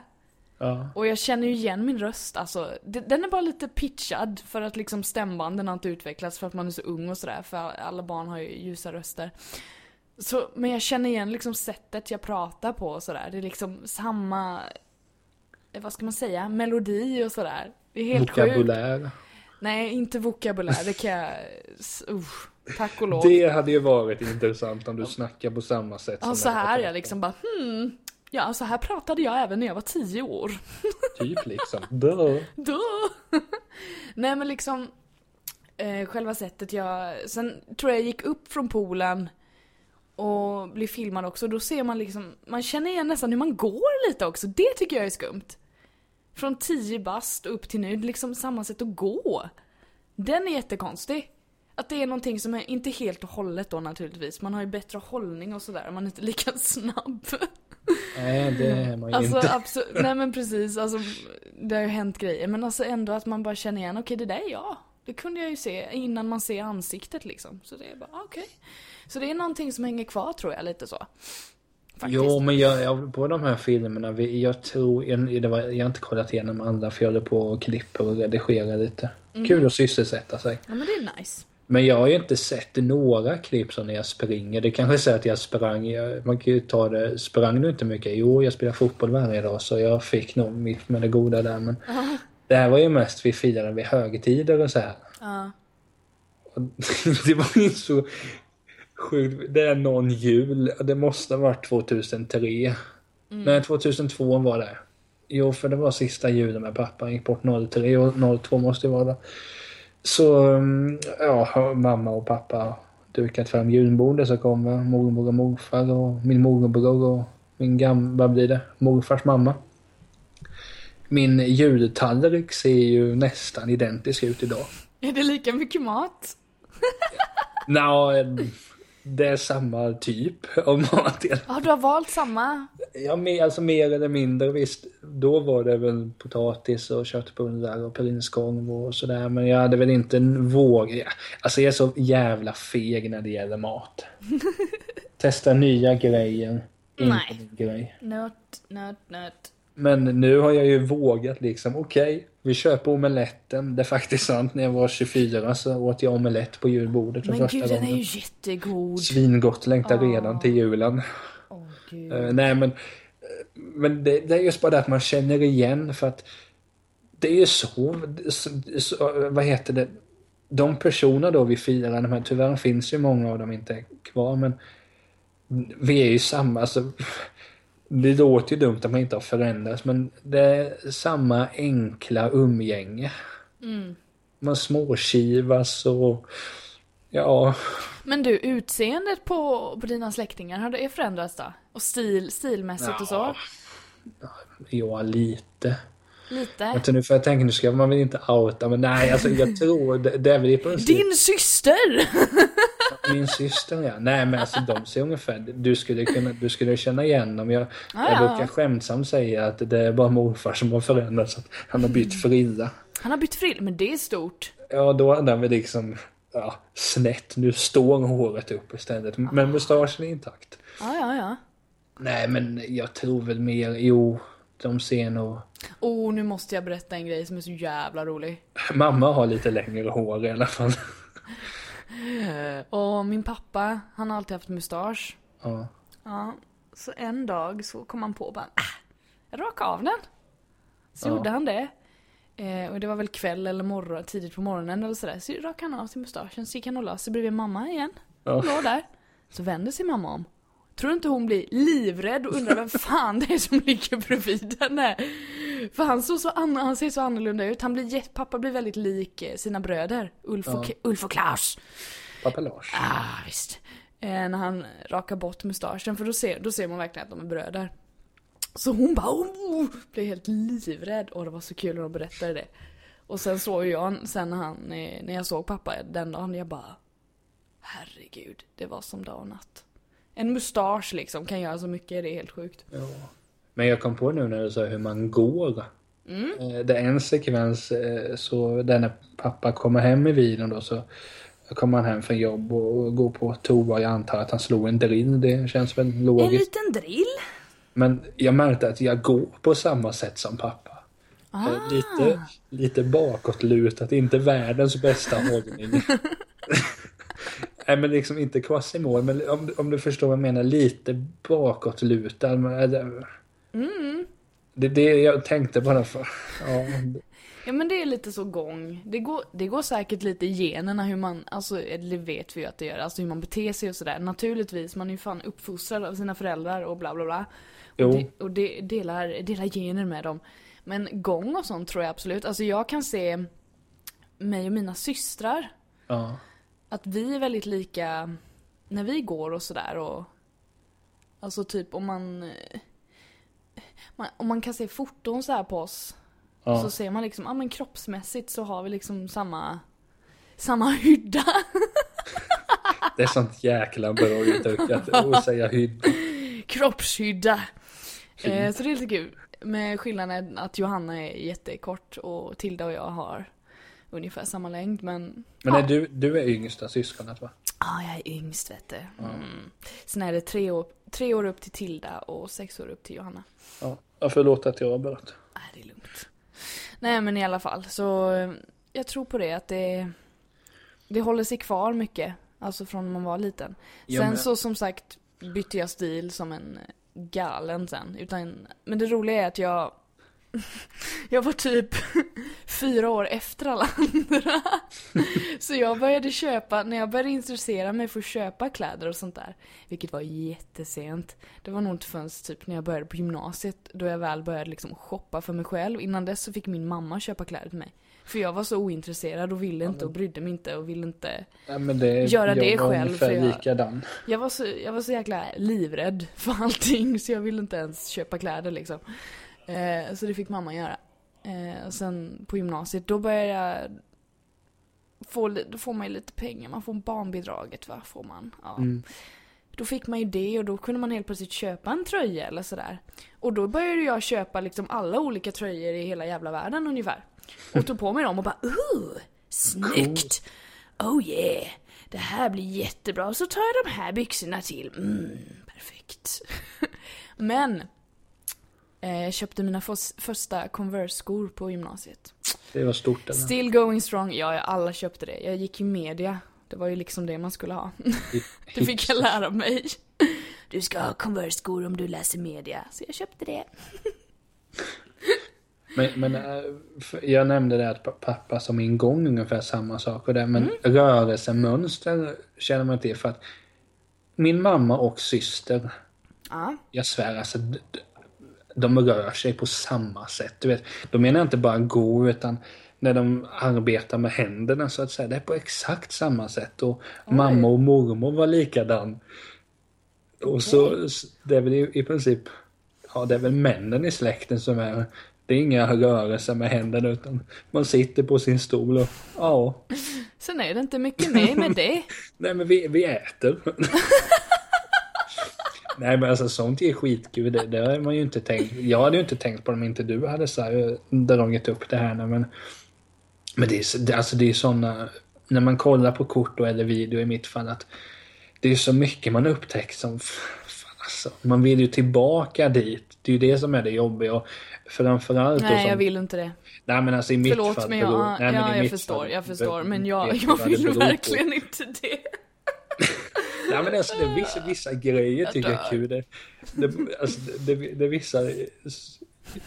Ja. Och jag känner ju igen min röst, alltså. Den är bara lite pitchad för att liksom stämbanden har inte utvecklats för att man är så ung och sådär. För alla barn har ju ljusa röster. Så, men jag känner igen liksom sättet jag pratar på och sådär. Det är liksom samma, vad ska man säga, melodi och sådär. Det är helt sjukt. Vokabulär. Nej, inte vokabulär, det kan jag, usch, tack och lov. Det hade ju varit intressant om du snackar på samma sätt Ja, så här jag liksom bara hmm. Ja, så här pratade jag även när jag var tio år. Typ liksom. Duh. Då. Nej men liksom eh, själva sättet jag, sen tror jag jag gick upp från poolen och blev filmad också. Då ser man liksom, man känner igen nästan hur man går lite också. Det tycker jag är skumt. Från 10 bast upp till nu, liksom samma sätt att gå. Den är jättekonstig. Att det är någonting som är, inte helt och hållet då naturligtvis, man har ju bättre hållning och sådär, man är inte lika snabb. Nej, det är man ju Alltså inte. absolut, nej men precis, alltså det har ju hänt grejer. Men alltså ändå att man bara känner igen, okej det där är jag. Det kunde jag ju se innan man ser ansiktet liksom. Så det är bara, ah, okej. Så det är någonting som hänger kvar tror jag, lite så. Faktiskt. Jo, men jag, jag, på de här filmerna, vi, jag tror, jag, det var, jag har inte kollat igenom alla för jag håller på och klipper och redigerar lite. Mm. Kul att sysselsätta sig. Ja men det är nice. Men jag har ju inte sett några klipp som när jag springer. Det kanske säger att jag sprang, jag, man kan ju ta det, sprang du inte mycket? Jo, jag spelar fotboll varje dag så jag fick nog mitt med det goda där. Men det här var ju mest vi firade vid högtider och så här. Och det var ju så sjukt. Det är någon jul. Det måste ha varit 2003. Nej, 2002 var det. Jo, för det var sista julen med pappa. Han gick bort 03 och 02 måste det vara det. Så, mm, ja, mamma och pappa dukat fram julbordet så kommer mormor och morfar och min morbror och min gamla, blir det, morfars mamma. Min jultallrik ser ju nästan identisk ut idag. Är det lika mycket mat? Nå, det är samma typ av mat. Ja, du har valt samma? Ja, mer, alltså mer eller mindre visst. då var det väl potatis och köttbullar och prinskorv och sådär. Men jag hade väl inte en våg. Alltså jag är så jävla feg när det gäller mat. Testa nya grejer. Inte Nej. grej. Nöt, nöt, nöt. Men nu har jag ju vågat liksom, okej, vi köper omeletten. Det är faktiskt sant, när jag var 24 så åt jag omelett på julbordet för Men första gud, den är gången. ju jättegod. Svingott, längtar Ah. redan till julen. Gud. Eh, nej men, eh, men det, det är just bara det att man känner igen för att det är ju så, så, så vad heter det, de personer då vi firar, de här, tyvärr finns ju många av dem inte kvar men vi är ju samma, alltså det låter ju dumt att man inte har förändrats men det är samma enkla umgänge. Mm. Man småkivas och ja, Men du, utseendet på, på dina släktingar, har det förändrats då? Och stil, stilmässigt och så? Ja. ja lite. Lite? Vänta nu för jag tänker nu ska man väl inte outa men nej alltså jag tror det, det är väl i princip Din syster! min syster ja. Nej men alltså de ser ungefär, du skulle kunna, du skulle känna igen dem. Jag, Ah, jag ja. brukar skämtsamt säga att det är bara morfar som har förändrats. Att han har bytt frilla. Han har bytt frill, men det är stort. Ja då är vi liksom ja, snett. Nu står håret upp istället. Men mustaschen är intakt. Ja, ja, ja. Nej men jag tror väl mer, jo de ser nog Oh, nu måste jag berätta en grej som är så jävla rolig. Mamma har lite längre hår i alla fall. Och min pappa, han har alltid haft mustasch. Ja. Ja, så en dag så kom han på bara, ah, jag rakar av den. Så Ja. gjorde han det. Eh, och det var väl kväll eller morgon, tidigt på morgonen eller sådär. Så rakade han av sin mustaschen, så gick han och la sig bredvid mamma igen. Ja. Låg där. Så vänder sig mamma om. Tror inte hon blir livrädd och undrar vem fan det är som ligger bredvid henne. För han, såg så an- han ser så annorlunda ut. Han blir, pappa blir väldigt lik eh, sina bröder. Ulf och, Ja. Ulf och Klaus. Pappa Lars. Ah, visst. Eh, när han rakar bort mustaschen, för då ser, då ser man verkligen att de är bröder. Så hon bara oh, blev helt livrädd. Och det var så kul när de berättade det. Och sen såg jag, sen när, han, eh, när jag såg pappa den dagen, jag bara Herregud, det var som dag och natt. En mustasch liksom kan göra så mycket, det är helt sjukt. Ja. Men jag kom på nu när du sa hur man går. Mm. Eh, Det är en sekvens eh, så där när pappa kommer hem i videon då så kommer han hem från jobb och går på toa. Jag antar att han slog en drill. Det känns väl En logiskt. liten drill? Men jag märkte att jag går på samma sätt som pappa. Ah. Eh, Lite, lite bakåtlutat, inte världens bästa hållning. Nej men liksom inte kvass i mål, men om, om du förstår vad jag menar, lite bakåtlutad. Mm. Det är det jag tänkte bara för. Ja, Ja men det är lite så gång. Det går, det går säkert lite i generna hur man, alltså det vet vi ju att det gör, alltså hur man beter sig och sådär. Naturligtvis, man är ju fan uppfostrad av sina föräldrar och bla bla bla. Jo. Och, det, och det delar, delar gener med dem. Men gång och sånt tror jag absolut. Alltså jag kan se mig och mina systrar, ja. Att vi är väldigt lika när vi går och sådär och Alltså typ om man, man Om man kan se foton så här på oss ja. så ser man liksom, ja men kroppsmässigt så har vi liksom samma Samma hydda. Det är sånt jäkla bra uttryck att säga hydda. Kroppshydda. Eh, så det är lite kul. Med skillnaden att Johanna är jättekort och Tilda och jag har ungefär samma längd men Men ja. är du, du är yngsta syskonet va? Ja, jag är yngst vet du. Mm. Sen är det tre år, tre år upp till Tilda och sex år upp till Johanna. Ja. ja förlåt att jag har börjat. Nej, det är lugnt. Nej, men i alla fall så eh, jag tror på det att det det håller sig kvar mycket. Alltså från när man var liten. Ja, sen men- så som sagt bytte jag stil som en galen sen. Utan, men det roliga är att jag jag var typ fyra år efter alla andra. Så jag började köpa, när jag började intressera mig för att köpa kläder och sånt där, vilket var jättesent. Det var nog inte förrän typ när jag började på gymnasiet, då jag väl började liksom shoppa för mig själv. Innan dess så fick min mamma köpa kläder till mig. För jag var så ointresserad och ville inte och brydde mig inte och ville inte. Ja, det, Göra det själv, för jag- likadan. Jag var, så, jag var så jäkla livrädd för allting så jag ville inte ens köpa kläder liksom. Eh, så det fick mamma göra. Eh, och sen på gymnasiet, då började jag få, då får man ju lite pengar, man får barnbidraget va, får man. Ja. Mm. då fick man ju det och då kunde man helt plötsligt köpa en tröja eller sådär. Och då började jag köpa liksom alla olika tröjor i hela jävla världen ungefär. Och tog på mig dem och bara ooh, snyggt! Oh yeah! Det här blir jättebra. Och så tar jag de här byxorna till. Mm, perfekt. Men eh, jag köpte mina första Converse-skor på gymnasiet. Det var stort eller? Still going strong. Ja, alla köpte det. Jag gick i media. Det var ju liksom det man skulle ha. Det fick jag lära mig. Du ska ha Converse-skor om du läser media. Så jag köpte det. Men, men äh, för- jag nämnde det att pa- pappa som ingång ungefär samma sak och det, men Mm. rörelsemönster känner man till för att min mamma och syster, Ja. jag svär alltså, de rör sig på samma sätt. Du vet, de menar inte bara gå utan när de arbetar med händerna så att säga, det är på exakt samma sätt. Och mamma och mormor var likadan. Och så, det är väl i, i princip, ja det är väl männen i släkten som är, det är inga rörelser med händerna utan man sitter på sin stol och, ja, Sen är det inte mycket mer med det. nej men vi, vi äter. Nej men alltså sånt är skitkul, det, det har man ju inte tänkt. Jag hade ju inte tänkt på det om inte du hade så här, dragit upp det här. Men, men det är, alltså det är såna, när man kollar på kort och eller video i mitt fall att det är så mycket man upptäcker som, fan alltså, man vill ju tillbaka dit. Det är ju det som är det jobbiga. Och framförallt då Nej, som, jag vill inte det. Nej men alltså i mitt Förlåt, fall. men jag, beror- nej, men ja, jag mitt förstår, fall jag förstår. Men jag, jag vill på. verkligen inte det. Nej men alltså det är vissa, vissa grejer tycker jag är kul. Det, det, alltså, det, det, är vissa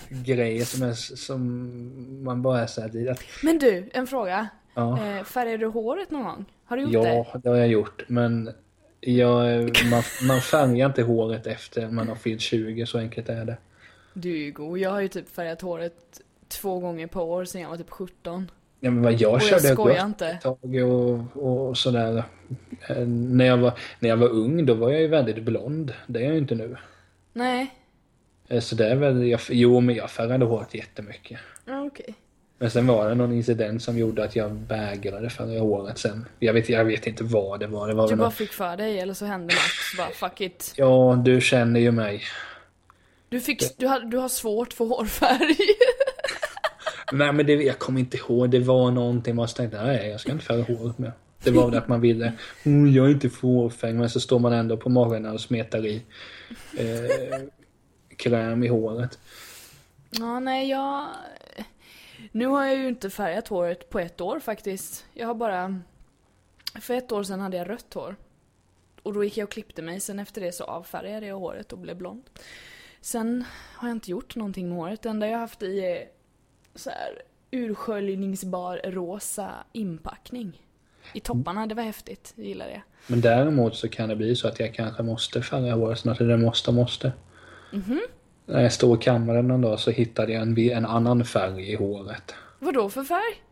grejer som, är, som man bara är såhär att Men du, en fråga. ja, Eh, färgar du håret någon gång? Har du gjort det? ja, det har jag gjort. Men jag, man, man färgar inte håret efter man har fyllt 20, så enkelt är det. Du är ju god. Jag har ju typ färgat håret två gånger per år sedan jag var typ 17. Ja, men vad jag Och jag körde skojar inte. ett tag och, och sådär. Eh, När jag, var, när jag var ung då var jag ju väldigt blond. Det är jag ju inte nu. Nej. Eh, Så det är väl, jag, jo men jag färgade håret jättemycket. Ja, okej. Men sen var det någon incident som gjorde att jag vägrade förra året sen. Jag vet, jag vet inte vad det var. Det var Du bara något... fick för dig eller så hände något. Så bara fuck it. Ja, du känner ju mig. Du, fick, du, har, du har svårt för hårfärg. Nej men det, jag kommer inte ihåg. Det var någonting man tänkte, nej jag ska inte färga håret mer. Det var det att man ville, Mm, jag är inte fåfäng. Men så står man ändå på morgonen och smetar i eh, kräm i håret. Ja, nej jag... Nu har jag ju inte färgat håret på ett år faktiskt. Jag har bara... För ett år sedan hade jag rött hår. Och då gick jag och klippte mig. Sen efter det så avfärgade jag håret och blev blond. Sen har jag inte gjort någonting med håret. Det enda jag har haft i är så här ursköljningsbar rosa inpackning. I topparna, det var häftigt. Det gillade jag. Men däremot så kan det bli så att jag kanske måste färga håret snart. Eller måste, måste. När jag stod i kammaren någon dag så hittade jag en, en annan färg i håret. Vad då för färg?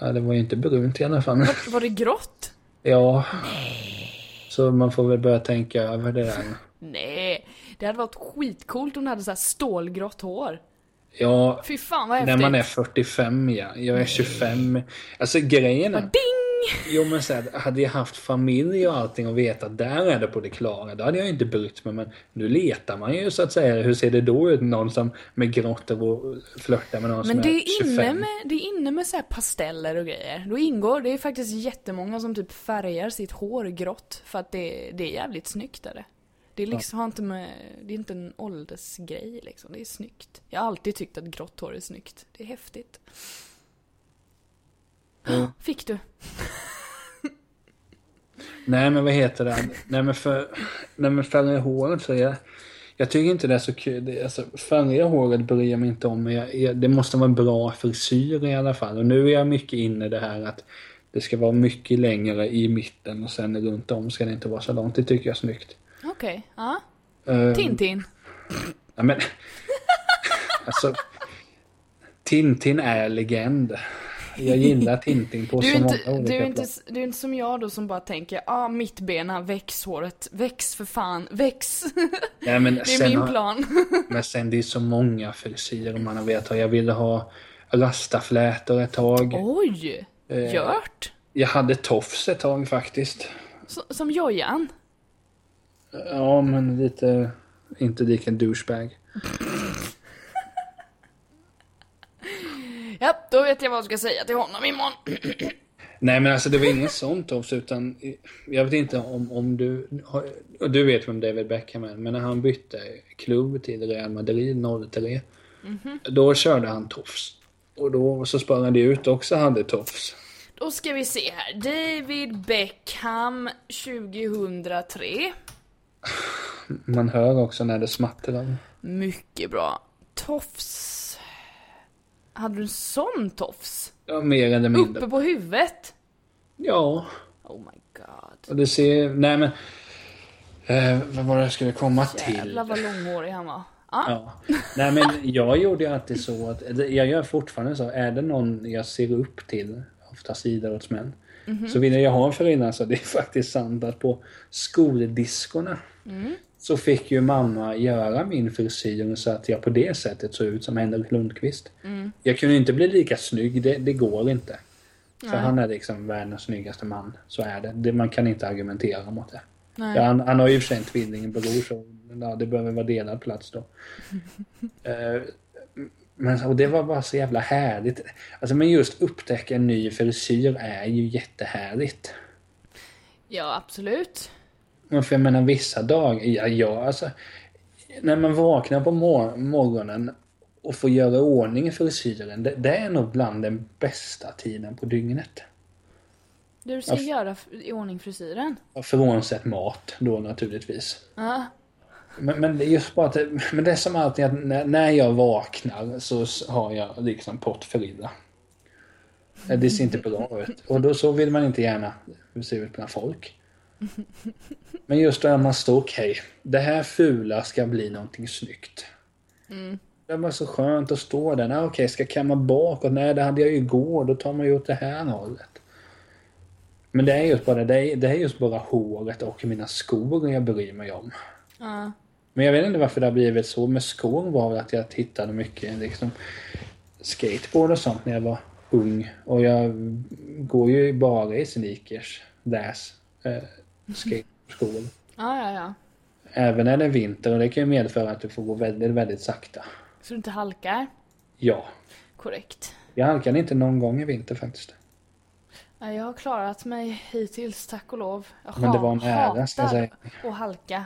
Ja, det var ju inte brunt i alla fall. Var det grått? Ja. Så man får väl börja tänka över det där. Nej, det hade varit skitcoolt om du hade så här stålgrått hår. Ja, Fy fan vad när man är 45 ja. Jag är 25. Alltså grejen är... Ding! Jo men så här, hade jag haft familj och allting och vetat att där är det på det klara, då hade jag inte brytt mig. Men nu letar man ju så att säga. Hur ser det då ut? Någon som med grått och flörtar med någon Men som det är är 25. inne med, det är inne med så pasteller och grejer. Då ingår, det är faktiskt jättemånga som typ färgar sitt hår grått för att det, det är jävligt snyggt är det. Det är liksom, har inte med, det är inte en åldersgrej liksom, det är snyggt. Jag har alltid tyckt att grått hår är snyggt. Det är häftigt. Mm. Fick du? Nej men vad heter det? Nej men för... Nej men färga håret så är jag... Jag tycker inte det är så kul. Det, alltså, färga håret bryr jag mig inte om. Jag, jag, det måste vara en bra frisyr i alla fall. Och nu är jag mycket inne i det här att det ska vara mycket längre i mitten och sen runt om ska det inte vara så långt. Det tycker jag är snyggt. Okej, ja. Uh, Tintin. Ja, men, alltså, Tintin är legend. Jag gillar Tintin på Du är, så inte, många olika du, är inte, plan. du är inte som jag då som bara tänker, ja ah, mittbena, väx håret, väx för fan, väx. Nej, men Det är min har- plan. Men sen det är så många frisyrer man har vetat. Jag ville ha rastaflätor ett tag. Oj! Eh. Gjort? Jag hade tofs ett tag faktiskt. Så, som Jojan? Ja, men lite... Inte lika douchebag. Ja, då vet jag vad jag ska säga till honom imorgon. Nej men alltså det var ingen sån tofs utan jag vet inte om, om du, och du vet vem David Beckham är, men när han bytte klubb till Real Madrid 03 Då körde han tofs. Och då så sprang han ut också hade tofs. Då ska vi se här. David Beckham 2003. Man hör också när det smattrar. Mycket bra. Tofs. Hade du en sån tofs? Ja, mer eller mindre. Uppe på huvudet? Ja. Oh my god. Och det ser, nej men. Eh, vad var det jag skulle komma till? Jävlar vad långhårig han var. Ah. Ja. Nej men jag gjorde ju alltid så att, jag gör fortfarande så, är det någon jag ser upp till, oftast idrottsmän, så vill jag ha en förälder så det är faktiskt sant att på skoldiskorna så fick ju mamma göra min frisyr så att jag på det sättet såg ut som Henrik Lundqvist. Jag kunde inte bli lika snygg, det, det går inte. För han är liksom världens snyggaste man. Så är det. det man kan inte argumentera mot det. Ja, han, han har ju för sig en tvillingbror så ja, det behöver vara delad plats då. Eh, men och det var bara så jävla härligt. Alltså men just upptäcka en ny frisyr är ju jättehärligt. Ja, absolut. Men för jag menar vissa dagar, ja, ja alltså. När man vaknar på mor- morgonen och får göra ordning frisyren. Det, det är nog bland den bästa tiden på dygnet. Du ska Ja, göra i ordning frisyren. Frånsett mat då naturligtvis. Ja. Men, men det är just bara att men det är som alltid att när, när jag vaknar så har jag liksom pottfrilla. Eh, Det ser inte bra ut. Och då så vill man inte gärna se ut bland folk. Men just när man står okej, det här fula ska bli någonting snyggt. Det var så skönt att stå där. Nej, okej, ska jag kamma bakåt? Nej, det hade jag ju igår. Då tar man ju åt det här hållet. Men det är just bara det, är, det är just bara håret och mina skor jag bryr mig om. Ja. Men jag vet inte varför det har blivit så. Med skor var väl att jag tittade mycket liksom skateboard och sånt när jag var ung. Och jag går ju bara i sneakers, läs, eh, skateskor. Ja, ja, ja. Även när det är vinter och det kan ju medföra att du får gå väldigt, väldigt sakta. Så du inte halkar? Ja. Korrekt. Jag halkade inte någon gång i vinter faktiskt. Ja, jag har klarat mig hittills, tack och lov. Jag Men det var en ära, ska jag säga. att halka.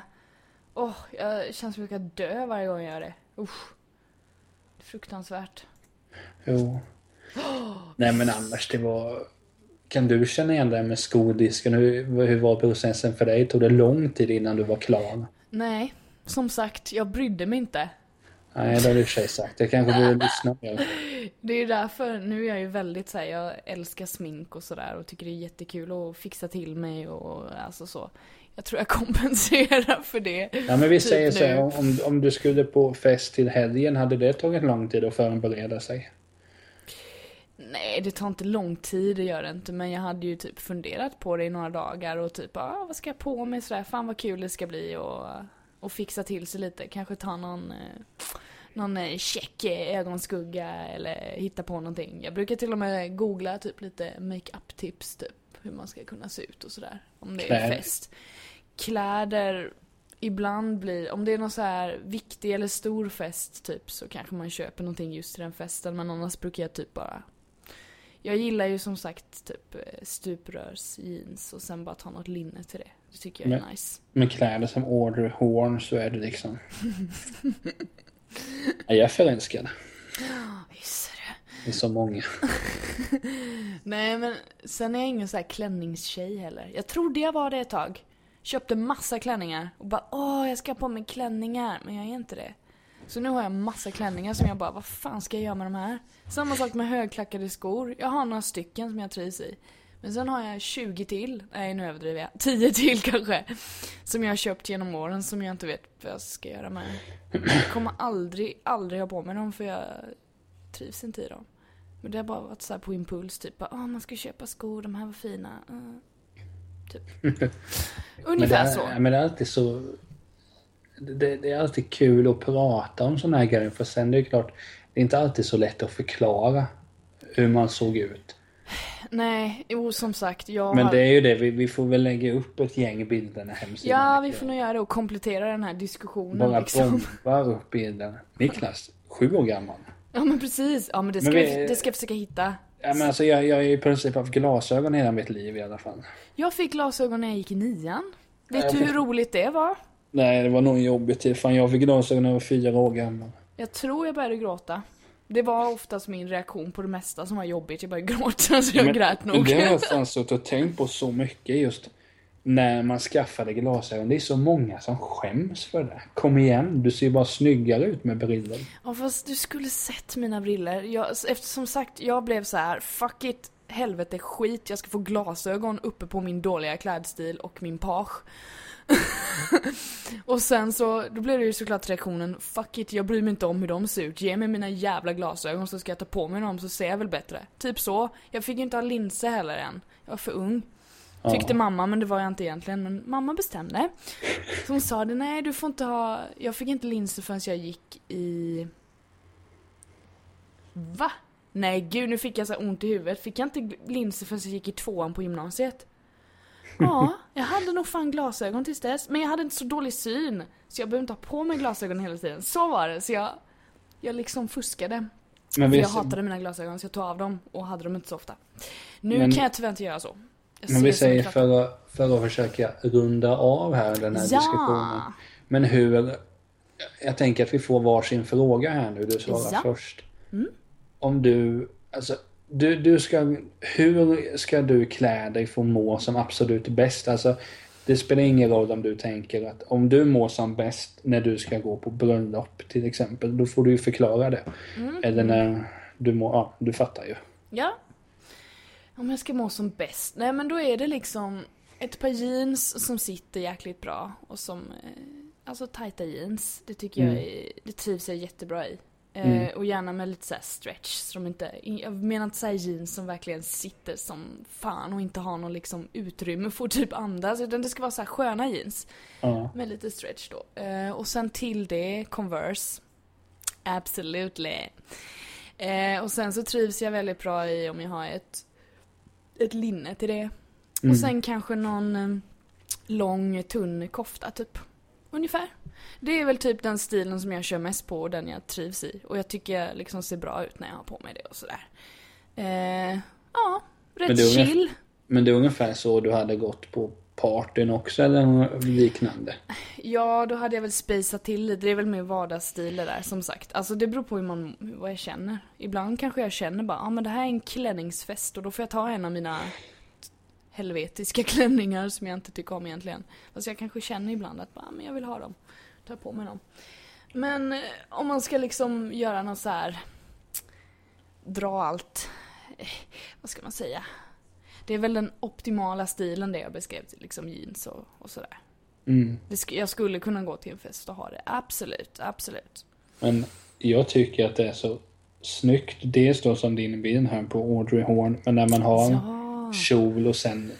Åh, jag känns som att jag ska dö varje gång jag gör det. Usch. Det är fruktansvärt. Jo. Nej men annars det var... Kan du känna igen det här med skodisken? Hur, hur var processen för dig? Tog det lång tid innan du var klar? Nej, som sagt, jag brydde mig inte. Nej, det har du i och för sig sagt. Jag kanske borde lyssna mer. Det är ju därför, nu är jag ju väldigt såhär, jag älskar smink och sådär och tycker det är jättekul att fixa till mig och alltså så. Jag tror jag kompenserar för det. Ja, men vi Typ säger så här, om, om du skulle på fest till helgen, hade det tagit lång tid att förbereda sig? Nej, det tar inte lång tid, det gör det inte. Men jag hade ju typ funderat på det i några dagar och typ, ah, vad ska jag på mig sådär? Fan vad kul det ska bli och, och fixa till sig lite. Kanske ta någon, eh, någon eh, check ögonskugga eller hitta på någonting. Jag brukar till och med googla typ lite makeup tips typ. Hur man ska kunna se ut och sådär. Om det är Kläder. fest. Kläder ibland blir, om det är någon så här viktig eller stor fest typ så kanske man köper någonting just till den festen men annars brukar jag typ bara jag gillar ju som sagt typ eh, stuprörsjeans och sen bara ta något linne till det. Det tycker jag är Men- nice. Med kläder som Audrey Horn så är det liksom... Ja, jag är förälskad Visst är det. i så många. Nej men sen är jag ingen så här klänningstjej heller. Jag trodde jag var det ett tag. Köpte massa klänningar och bara åh jag ska ha på mig klänningar men jag är inte det. Så nu har jag massa klänningar som jag bara vad fan ska jag göra med de här? Samma sak med högklackade skor. Jag har några stycken som jag trivs i. Men sen har jag 20 till, nej nu överdriver jag, 10 till kanske. Som jag har köpt genom åren som jag inte vet vad jag ska göra med. Jag kommer aldrig, aldrig ha på mig dem för jag trivs inte i dem. Men det har bara varit så här på impuls, typ bara, "Åh, man ska köpa skor, de här var fina. Uh, typ. Men Ungefär det, så. är, men det är alltid så... Det, det är alltid kul att prata om såna här grejer för sen det är klart, det är inte alltid så lätt att förklara hur man såg ut. Nej, jo som sagt, jag Men det är ju det, vi, vi får väl lägga upp ett gäng bilder när hemsidan Ja, vi får nog göra det och komplettera den här diskussionen Bara liksom. bombar upp bilderna. Niklas, sju år gammal. Ja men precis, ja men det ska, Men vi... vi- det ska jag försöka hitta. Ja, men alltså, jag, jag har i princip haft glasögon hela mitt liv i alla fall. Jag fick glasögon när jag gick i nian. Vet du hur fick- roligt det var? Nej, det var nog en jobbig tid. Fan, jag fick glasögon när jag var fyra år gammal. Jag tror jag började gråta. Det var oftast min reaktion på det mesta som var jobbigt. Jag började gråta så jag Men- grät nog. Det har jag fan suttit och tänkt på så mycket just när man skaffade glasögon. Det är så många som skäms för det. Kom igen, du ser bara snyggare ut med brillor. Ja fast du skulle sett mina briller. Jag, eftersom sagt, jag blev så här: fuck it, helvete skit, jag ska få glasögon uppe på min dåliga klädstil och min page. och sen så, då blev det ju såklart reaktionen, fuck it, jag bryr mig inte om hur de ser ut, ge mig mina jävla glasögon så ska jag ta på mig dem så ser jag väl bättre. Typ så. Jag fick ju inte ha linser heller än. Jag var för ung. Tyckte mamma, men det var jag inte egentligen. Men mamma bestämde. Så hon sa det, nej du får inte ha, jag fick inte linser förrän jag gick i... Va? Nej gud, nu fick jag så ont i huvudet. Fick jag inte linser förrän jag gick i tvåan på gymnasiet? Ja, jag hade nog fan glasögon tills dess. Men jag hade inte så dålig syn. Så jag behövde inte ha på mig glasögon hela tiden. Så var det. Så jag, jag liksom fuskade. Men För vi, jag hatade mina glasögon så jag tog av dem och hade dem inte så ofta. Nu Men- kan jag tyvärr inte göra så. Men vi säger för att, för att försöka runda av här den här diskussionen. Ja! Men hur... Jag tänker att vi får varsin fråga här nu. Du svarar Ja. först. Mm. Om du... Alltså, du, du ska... Hur ska du klä dig för att må som absolut bäst? Alltså, det spelar ingen roll om du tänker att om du mår som bäst när du ska gå på bröllop till exempel. Då får du ju förklara det. Mm. Eller när du mår... Ja, du fattar ju. Ja. Om jag ska må som bäst? Nej men då är det liksom ett par jeans som sitter jäkligt bra och som, eh, alltså tajta jeans. Det tycker jag Mm. är, det trivs jag jättebra i. Eh, Mm. Och gärna med lite såhär stretch som inte, jag menar inte såhär jeans som verkligen sitter som fan och inte har någon liksom utrymme för att typ andas utan det ska vara såhär sköna jeans. Ja. Med lite stretch då. Eh, och sen till det Converse. Absolutely. Och sen så trivs jag väldigt bra i om jag har ett, ett linne till det. Mm. Och sen kanske någon eh, lång tunn kofta typ. Ungefär. Det är väl typ den stilen som jag kör mest på och den jag trivs i. Och jag tycker jag liksom ser bra ut när jag har på mig det och sådär. Eh, ja, Men rätt är ungefär- chill. Men det är ungefär så du hade gått på partyn också eller liknande? Ja, då hade jag väl spejsat till lite. Det är väl mer vardagsstil det där som sagt. Alltså det beror på hur man, vad jag känner. Ibland kanske jag känner bara, ja ah, men det här är en klänningsfest och då får jag ta en av mina helvetiska klänningar som jag inte tycker om egentligen. Fast jag kanske känner ibland att, ah, men jag vill ha dem. Ta på mig dem. Men eh, om man ska liksom göra något så här dra allt, eh, vad ska man säga? Det är väl den optimala stilen det jag beskrev, liksom jeans och, och sådär. Mm. Sk- jag skulle kunna gå till en fest och ha det. Absolut, absolut. Men jag tycker att det är så snyggt. Dels då som din bild här på Audrey Horn. Men när man har Ja. kjol och sen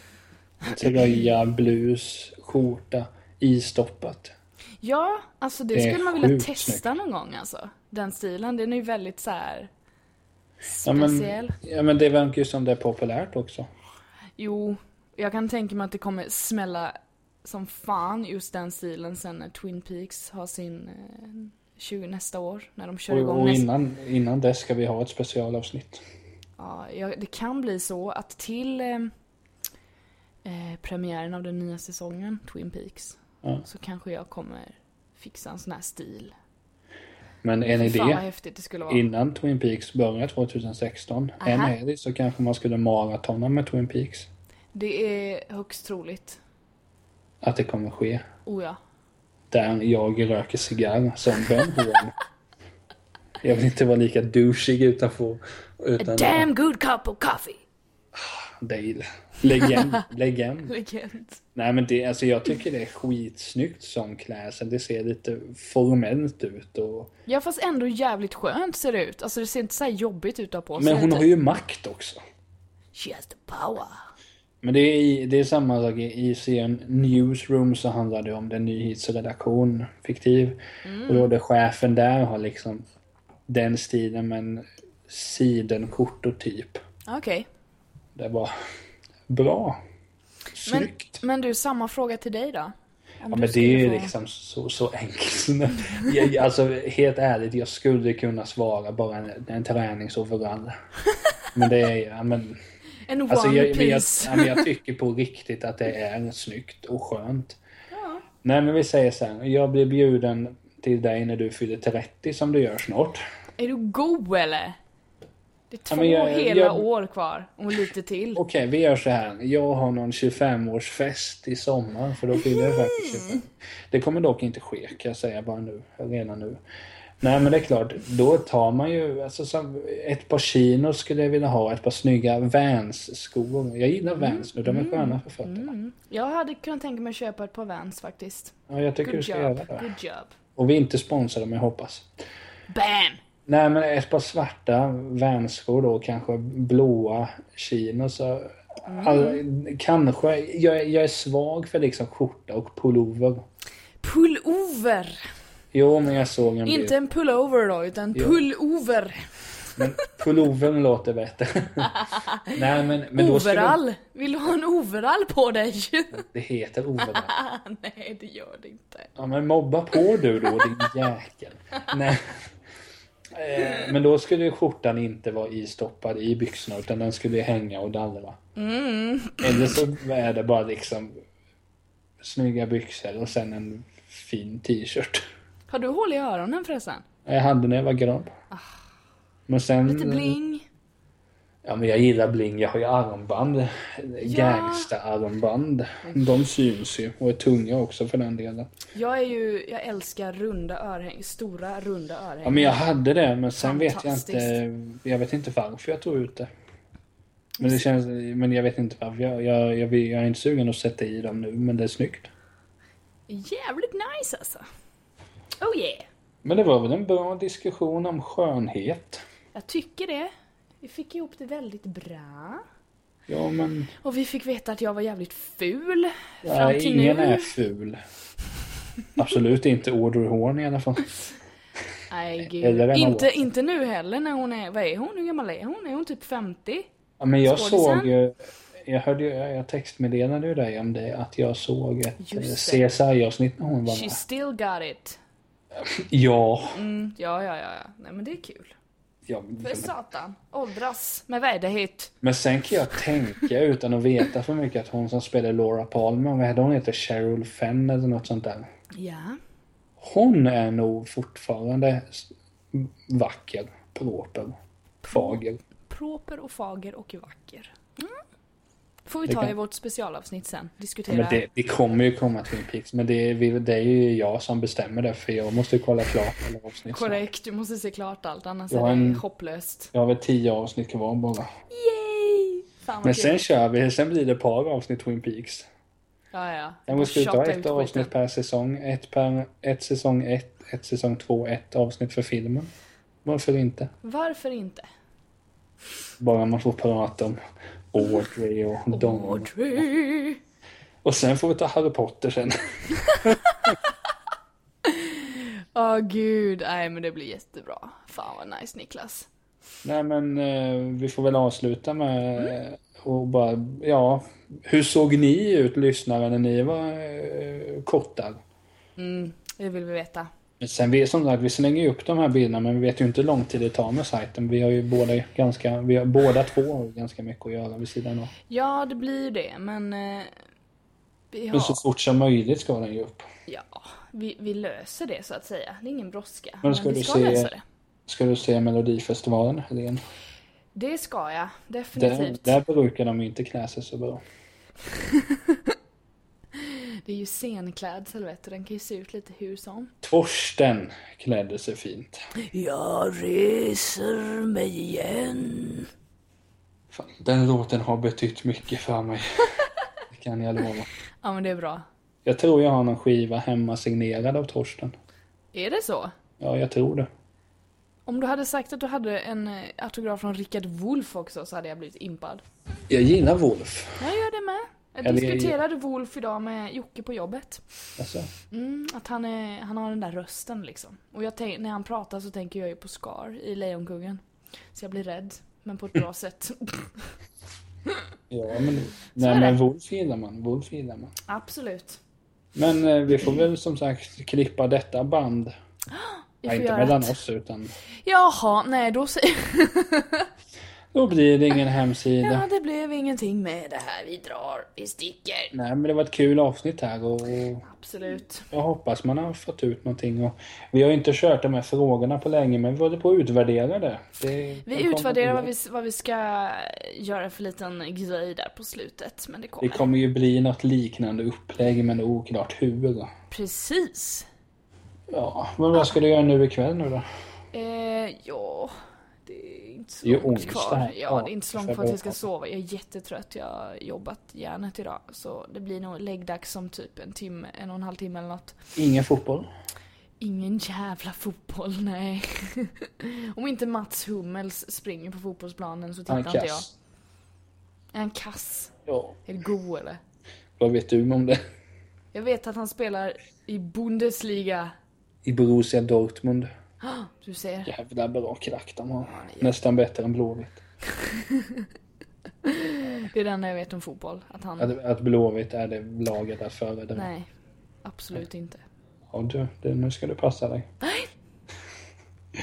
tröja, blus, skjorta istoppat. Ja, alltså det, Det skulle man vilja testa någon gång alltså. Den stilen, den är ju väldigt så här Ja men, speciell. ja men det verkar ju som det är populärt också. Jo, jag kan tänka mig att det kommer smälla som fan just den stilen sen när Twin Peaks har sin eh, 20 nästa år. När de kör Och, igång och nästa... innan, innan dess ska vi ha ett specialavsnitt. Ja, ja, det kan bli så att till eh, eh, premiären av den nya säsongen, Twin Peaks, Ja. så kanske jag kommer fixa en sån här stil. Men skulle vara. Innan Twin Peaks börjar 2016. Aha. En det så kanske man skulle maratona med Twin Peaks. Det är högst troligt. Att det kommer ske. Oh ja. Där jag röker cigarr som Ben Horn. Jag vill inte vara lika douchig utanför. A Utan damn good cup of coffee! Dale. Legend. Legend. Legend. Nej men det, alltså jag tycker det är skitsnyggt som klädsel. Det ser lite formellt ut och... Ja fast ändå jävligt skönt ser det ut. Alltså det ser inte så här jobbigt ut att på sig. Men hon har ju makt också. She has the power. Men det är, det är samma sak i i serien Newsroom så handlar det om den nyhetsredaktion, fiktiv. Och då är det chefen där har liksom den stilen men sidenskjortor typ. Okej. Det var bra. Men, Snyggt. men du, samma fråga till dig då? Om Ja, men det är ju få- liksom så, så enkelt. jag, alltså helt ärligt, jag skulle kunna svara bara en, en träningsoverall. Men det är, ja men, En one alltså jag, men jag, piece. ja, men jag tycker på riktigt att det är snyggt och skönt. Ja. Nej men vi säger så här, jag blir bjuden till dig när du fyller 30 som du gör snart. Är du go eller? Det är två men jag- hela jag- år kvar. Och lite till. Okej, vi gör så här. Jag har någon 25-årsfest i sommar, för då fyller jag faktiskt 25. Det kommer dock inte ske, kan jag säga bara nu, redan nu. Nej, men det är klart, då tar man ju, alltså ett par chinos skulle jag vilja ha, ett par snygga Vans-skor. Jag gillar Vans nu, de är sköna för fötterna. Mm. Jag hade kunnat tänka mig att köpa ett par Vans faktiskt. Ja, jag tycker Good du ska job. göra det. Good job. Och vi är inte sponsrade, men jag hoppas. Bam! Nej, men ett par svarta Vans-skor då, kanske blåa chinos. så- All, kanske, jag, jag är svag för liksom skjorta och pullover. Pullover! Jo, men jag såg en Inte en pullover då, utan pullover. Men pullovern låter bättre. Nej, men, men då overall! Vill du ha en overall på dig? det heter overall. Nej, det gör det inte. Ja, men mobba på du då, din jäkel. Nej. Eh, Men då skulle ju skjortan inte vara istoppad i byxorna utan den skulle hänga och dallra. Mm. Eller så är det bara liksom snygga byxor och sen en fin t-shirt. Har du hål i öronen förresten? Jag hade när jag var grabb. Men sen... Lite bling? Ja men jag gillar bling, jag har ju armband. Gangsta-armband. De syns ju och är tunga också för den delen. Jag är ju, jag älskar runda örhängen, stora runda örhängen. Ja men jag hade det men sen vet jag inte. Jag vet inte varför jag tog ut det. Men det känns, men jag vet inte varför. Jag, jag, jag, jag är inte sugen att sätta i dem nu men det är snyggt. Jävligt nice alltså. Oh yeah! Men det var väl en bra diskussion om skönhet. Jag tycker det. Vi fick ihop det väldigt bra. Ja men Och vi fick veta att jag var jävligt ful. till ingen nu. är ful. Absolut inte Audrey Horn i alla fall. Nej gud. Inte, inte nu heller när hon är, vad är hon? Hur gammal är hon? Är hon typ 50? Ja, men jag Skådisen? såg ju, jag hörde ju, jag textmeddelade ju dig om det, att jag såg ett det. CSI-avsnitt när hon var She med. still got it. Ja. Mm, ja, ja, ja, ja. Nej men det är kul. Ja För men, satan. Åldras med värdighet. men sen kan jag tänka utan att veta för mycket att hon som spelar Laura Palmer, vad heter hon? heter Cheryl Fenn eller något sånt där. Ja. Hon är nog fortfarande vacker, proper, fager. Proper och fager och vacker. Får vi ta kan- i vårt specialavsnitt sen. Ja, Diskutera. men det, det kommer ju komma Twin Peaks, men det det är ju jag som bestämmer det för jag måste ju kolla klart alla avsnitt. Korrekt, du måste se klart allt annars Jag är det en- hopplöst. Jag har väl tio avsnitt kvar bara. Yay! Fan Men kul. sen kör vi, sen blir det ett par avsnitt Twin Peaks. Ja, ja. Ska vi ta ett avsnitt per säsong. Ett, per, ett säsong ett, ett säsong två, ett avsnitt för filmen. Varför inte? Varför inte? Bara man får prata om Audrey och Don. Audrey! Och sen får vi ta Harry Potter sen. Åh gud, nej men det blir jättebra. Fan vad nice Niklas. Nej men eh, vi får väl avsluta med eh, och bara, ja. Hur såg ni ut lyssnare när ni var eh, kortar? Mm, det vill vi veta. Men Sen vi, som sagt, vi slänger ju upp de här bilderna men vi vet ju inte hur lång tid det tar med sajten. Vi har ju båda ganska, vi har båda två har ju ganska mycket att göra vid sidan av. Ja, det blir det, men... Eh, vi Men så har... fort som möjligt ska den ju upp. Ja, vi, vi löser det så att säga. Det är ingen brådska. Men Men, ska vi du ska se- lösa det. Ska du se Melodifestivalen Helene? Det ska jag, Där, definitivt. där brukar de ju inte klä sig så bra. Det är ju scenklädsel vet du, den kan ju se ut lite hur som. Torsten klädde sig fint. Jag reser mig igen. Fan, den låten har betytt mycket för mig. Det kan jag lova. Ja men det är bra. Jag tror jag har någon skiva hemma signerad av Torsten. Är det så? Ja, jag tror det. Om du hade sagt att du hade en eh, autograf från Richard Wolff också så hade jag blivit impad. Jag gillar Wolf. Jag gör det med. Jag Eller- diskuterade Wolf idag med Jocke på jobbet. Alltså, Mm, att han, är, han har den där rösten liksom. Och när han pratar så tänker jag ju på Scar i Lejonkungen. Så jag blir rädd, men på ett bra sätt. Ja, men, nej, det. men Wolf gillar man. Wolf gillar man. Absolut. Men eh, vi får väl som sagt klippa detta band. Vi Ja, får inte göra mellan ett- oss utan Jaha, nej då säger då blir det ingen hemsida. Ja, det blev ingenting med det här. Vi drar, vi sticker. Nej, men det var ett kul avsnitt här och, Absolut. jag hoppas man har fått ut någonting. Och vi har ju inte kört de här frågorna på länge, men vi håller på att utvärdera det. det Vi kommer utvärderar vad vi, vad vi ska göra för liten grej där på slutet. Men det Det kommer. kommer ju bli något liknande upplägg, men oklart hur. Precis. Ja, men vad ska du göra nu ikväll nu då? Eh, ja, det inte så Det är ju långt onsdag kvar. Ja, det är inte så långt för kvar att jag ska sova. Jag är jättetrött. Jag har jobbat järnet idag. Så det blir nog läggdags om typ en timme, en och en halv timme eller något. Ingen fotboll? Ingen jävla fotboll, nej. om inte Mats Hummels springer på fotbollsplanen så tittar inte jag. kass. Är han kass? Ja, Är det god eller? vad vet du om det? Jag vet att han spelar i Bundesliga. I Borussia Dortmund. Du ser. Jävla bra klack de har. Nästan bättre än Blåvitt. Det är det enda jag vet om fotboll. Att han... Att, att Blåvitt är det laget att föredra. Nej, absolut inte. Ja, du, det, nu ska du passa dig. Nej.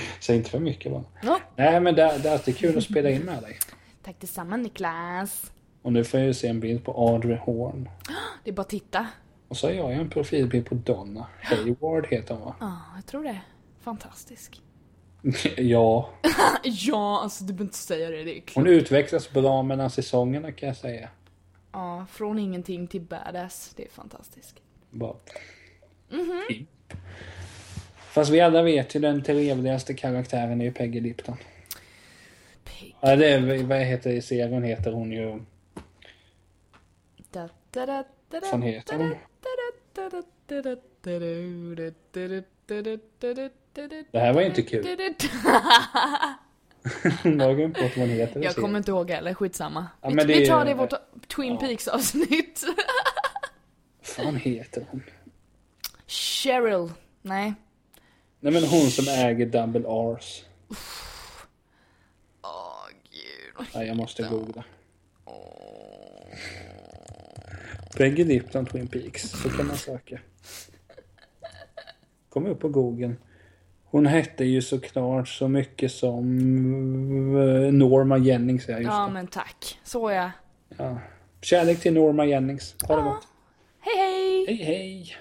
Säg inte för mycket bara. Ja. Nej, men det, det är alltid kul att spela in med dig. Tack detsamma Niklas. Och nu får jag ju se en bild på Audrey Horn. Det är bara att titta. Och så har jag en profilbild på Donna Hayward heter hon va? Ja, jag tror det. Fantastisk. ja, ja, alltså du behöver inte säga det. Det är hon klart. utvecklas bra mellan säsongerna kan jag säga. Ja, från ingenting till badass. Det är fantastiskt. Bara... Mhm. Pimp. Fast vi alla vet ju den trevligaste karaktären är ju Peggy Lipton. Pig. Ja, det är, vad heter i serien heter hon ju... Da, Vad heter hon? Det här var ju inte kul. Lagen på vad man heter. Jag kommer inte ihåg heller, skitsamma. Ja, vi, vi tar det i vårt Twin Peaks avsnitt. Vad fan heter hon? Cheryl. Nej. Nej men hon som äger Double R's. Åh oh, gud. Nej jag måste googla. Peggy Lipton Twin Peaks, så kan man söka. Kom upp på Google. Hon hette ju såklart så mycket som Norma Jennings. Ja, just Ja det. men tack. Så ja. Ja. Kärlek till Norma Jennings. Ha det gott. Hej hej! Hej hej!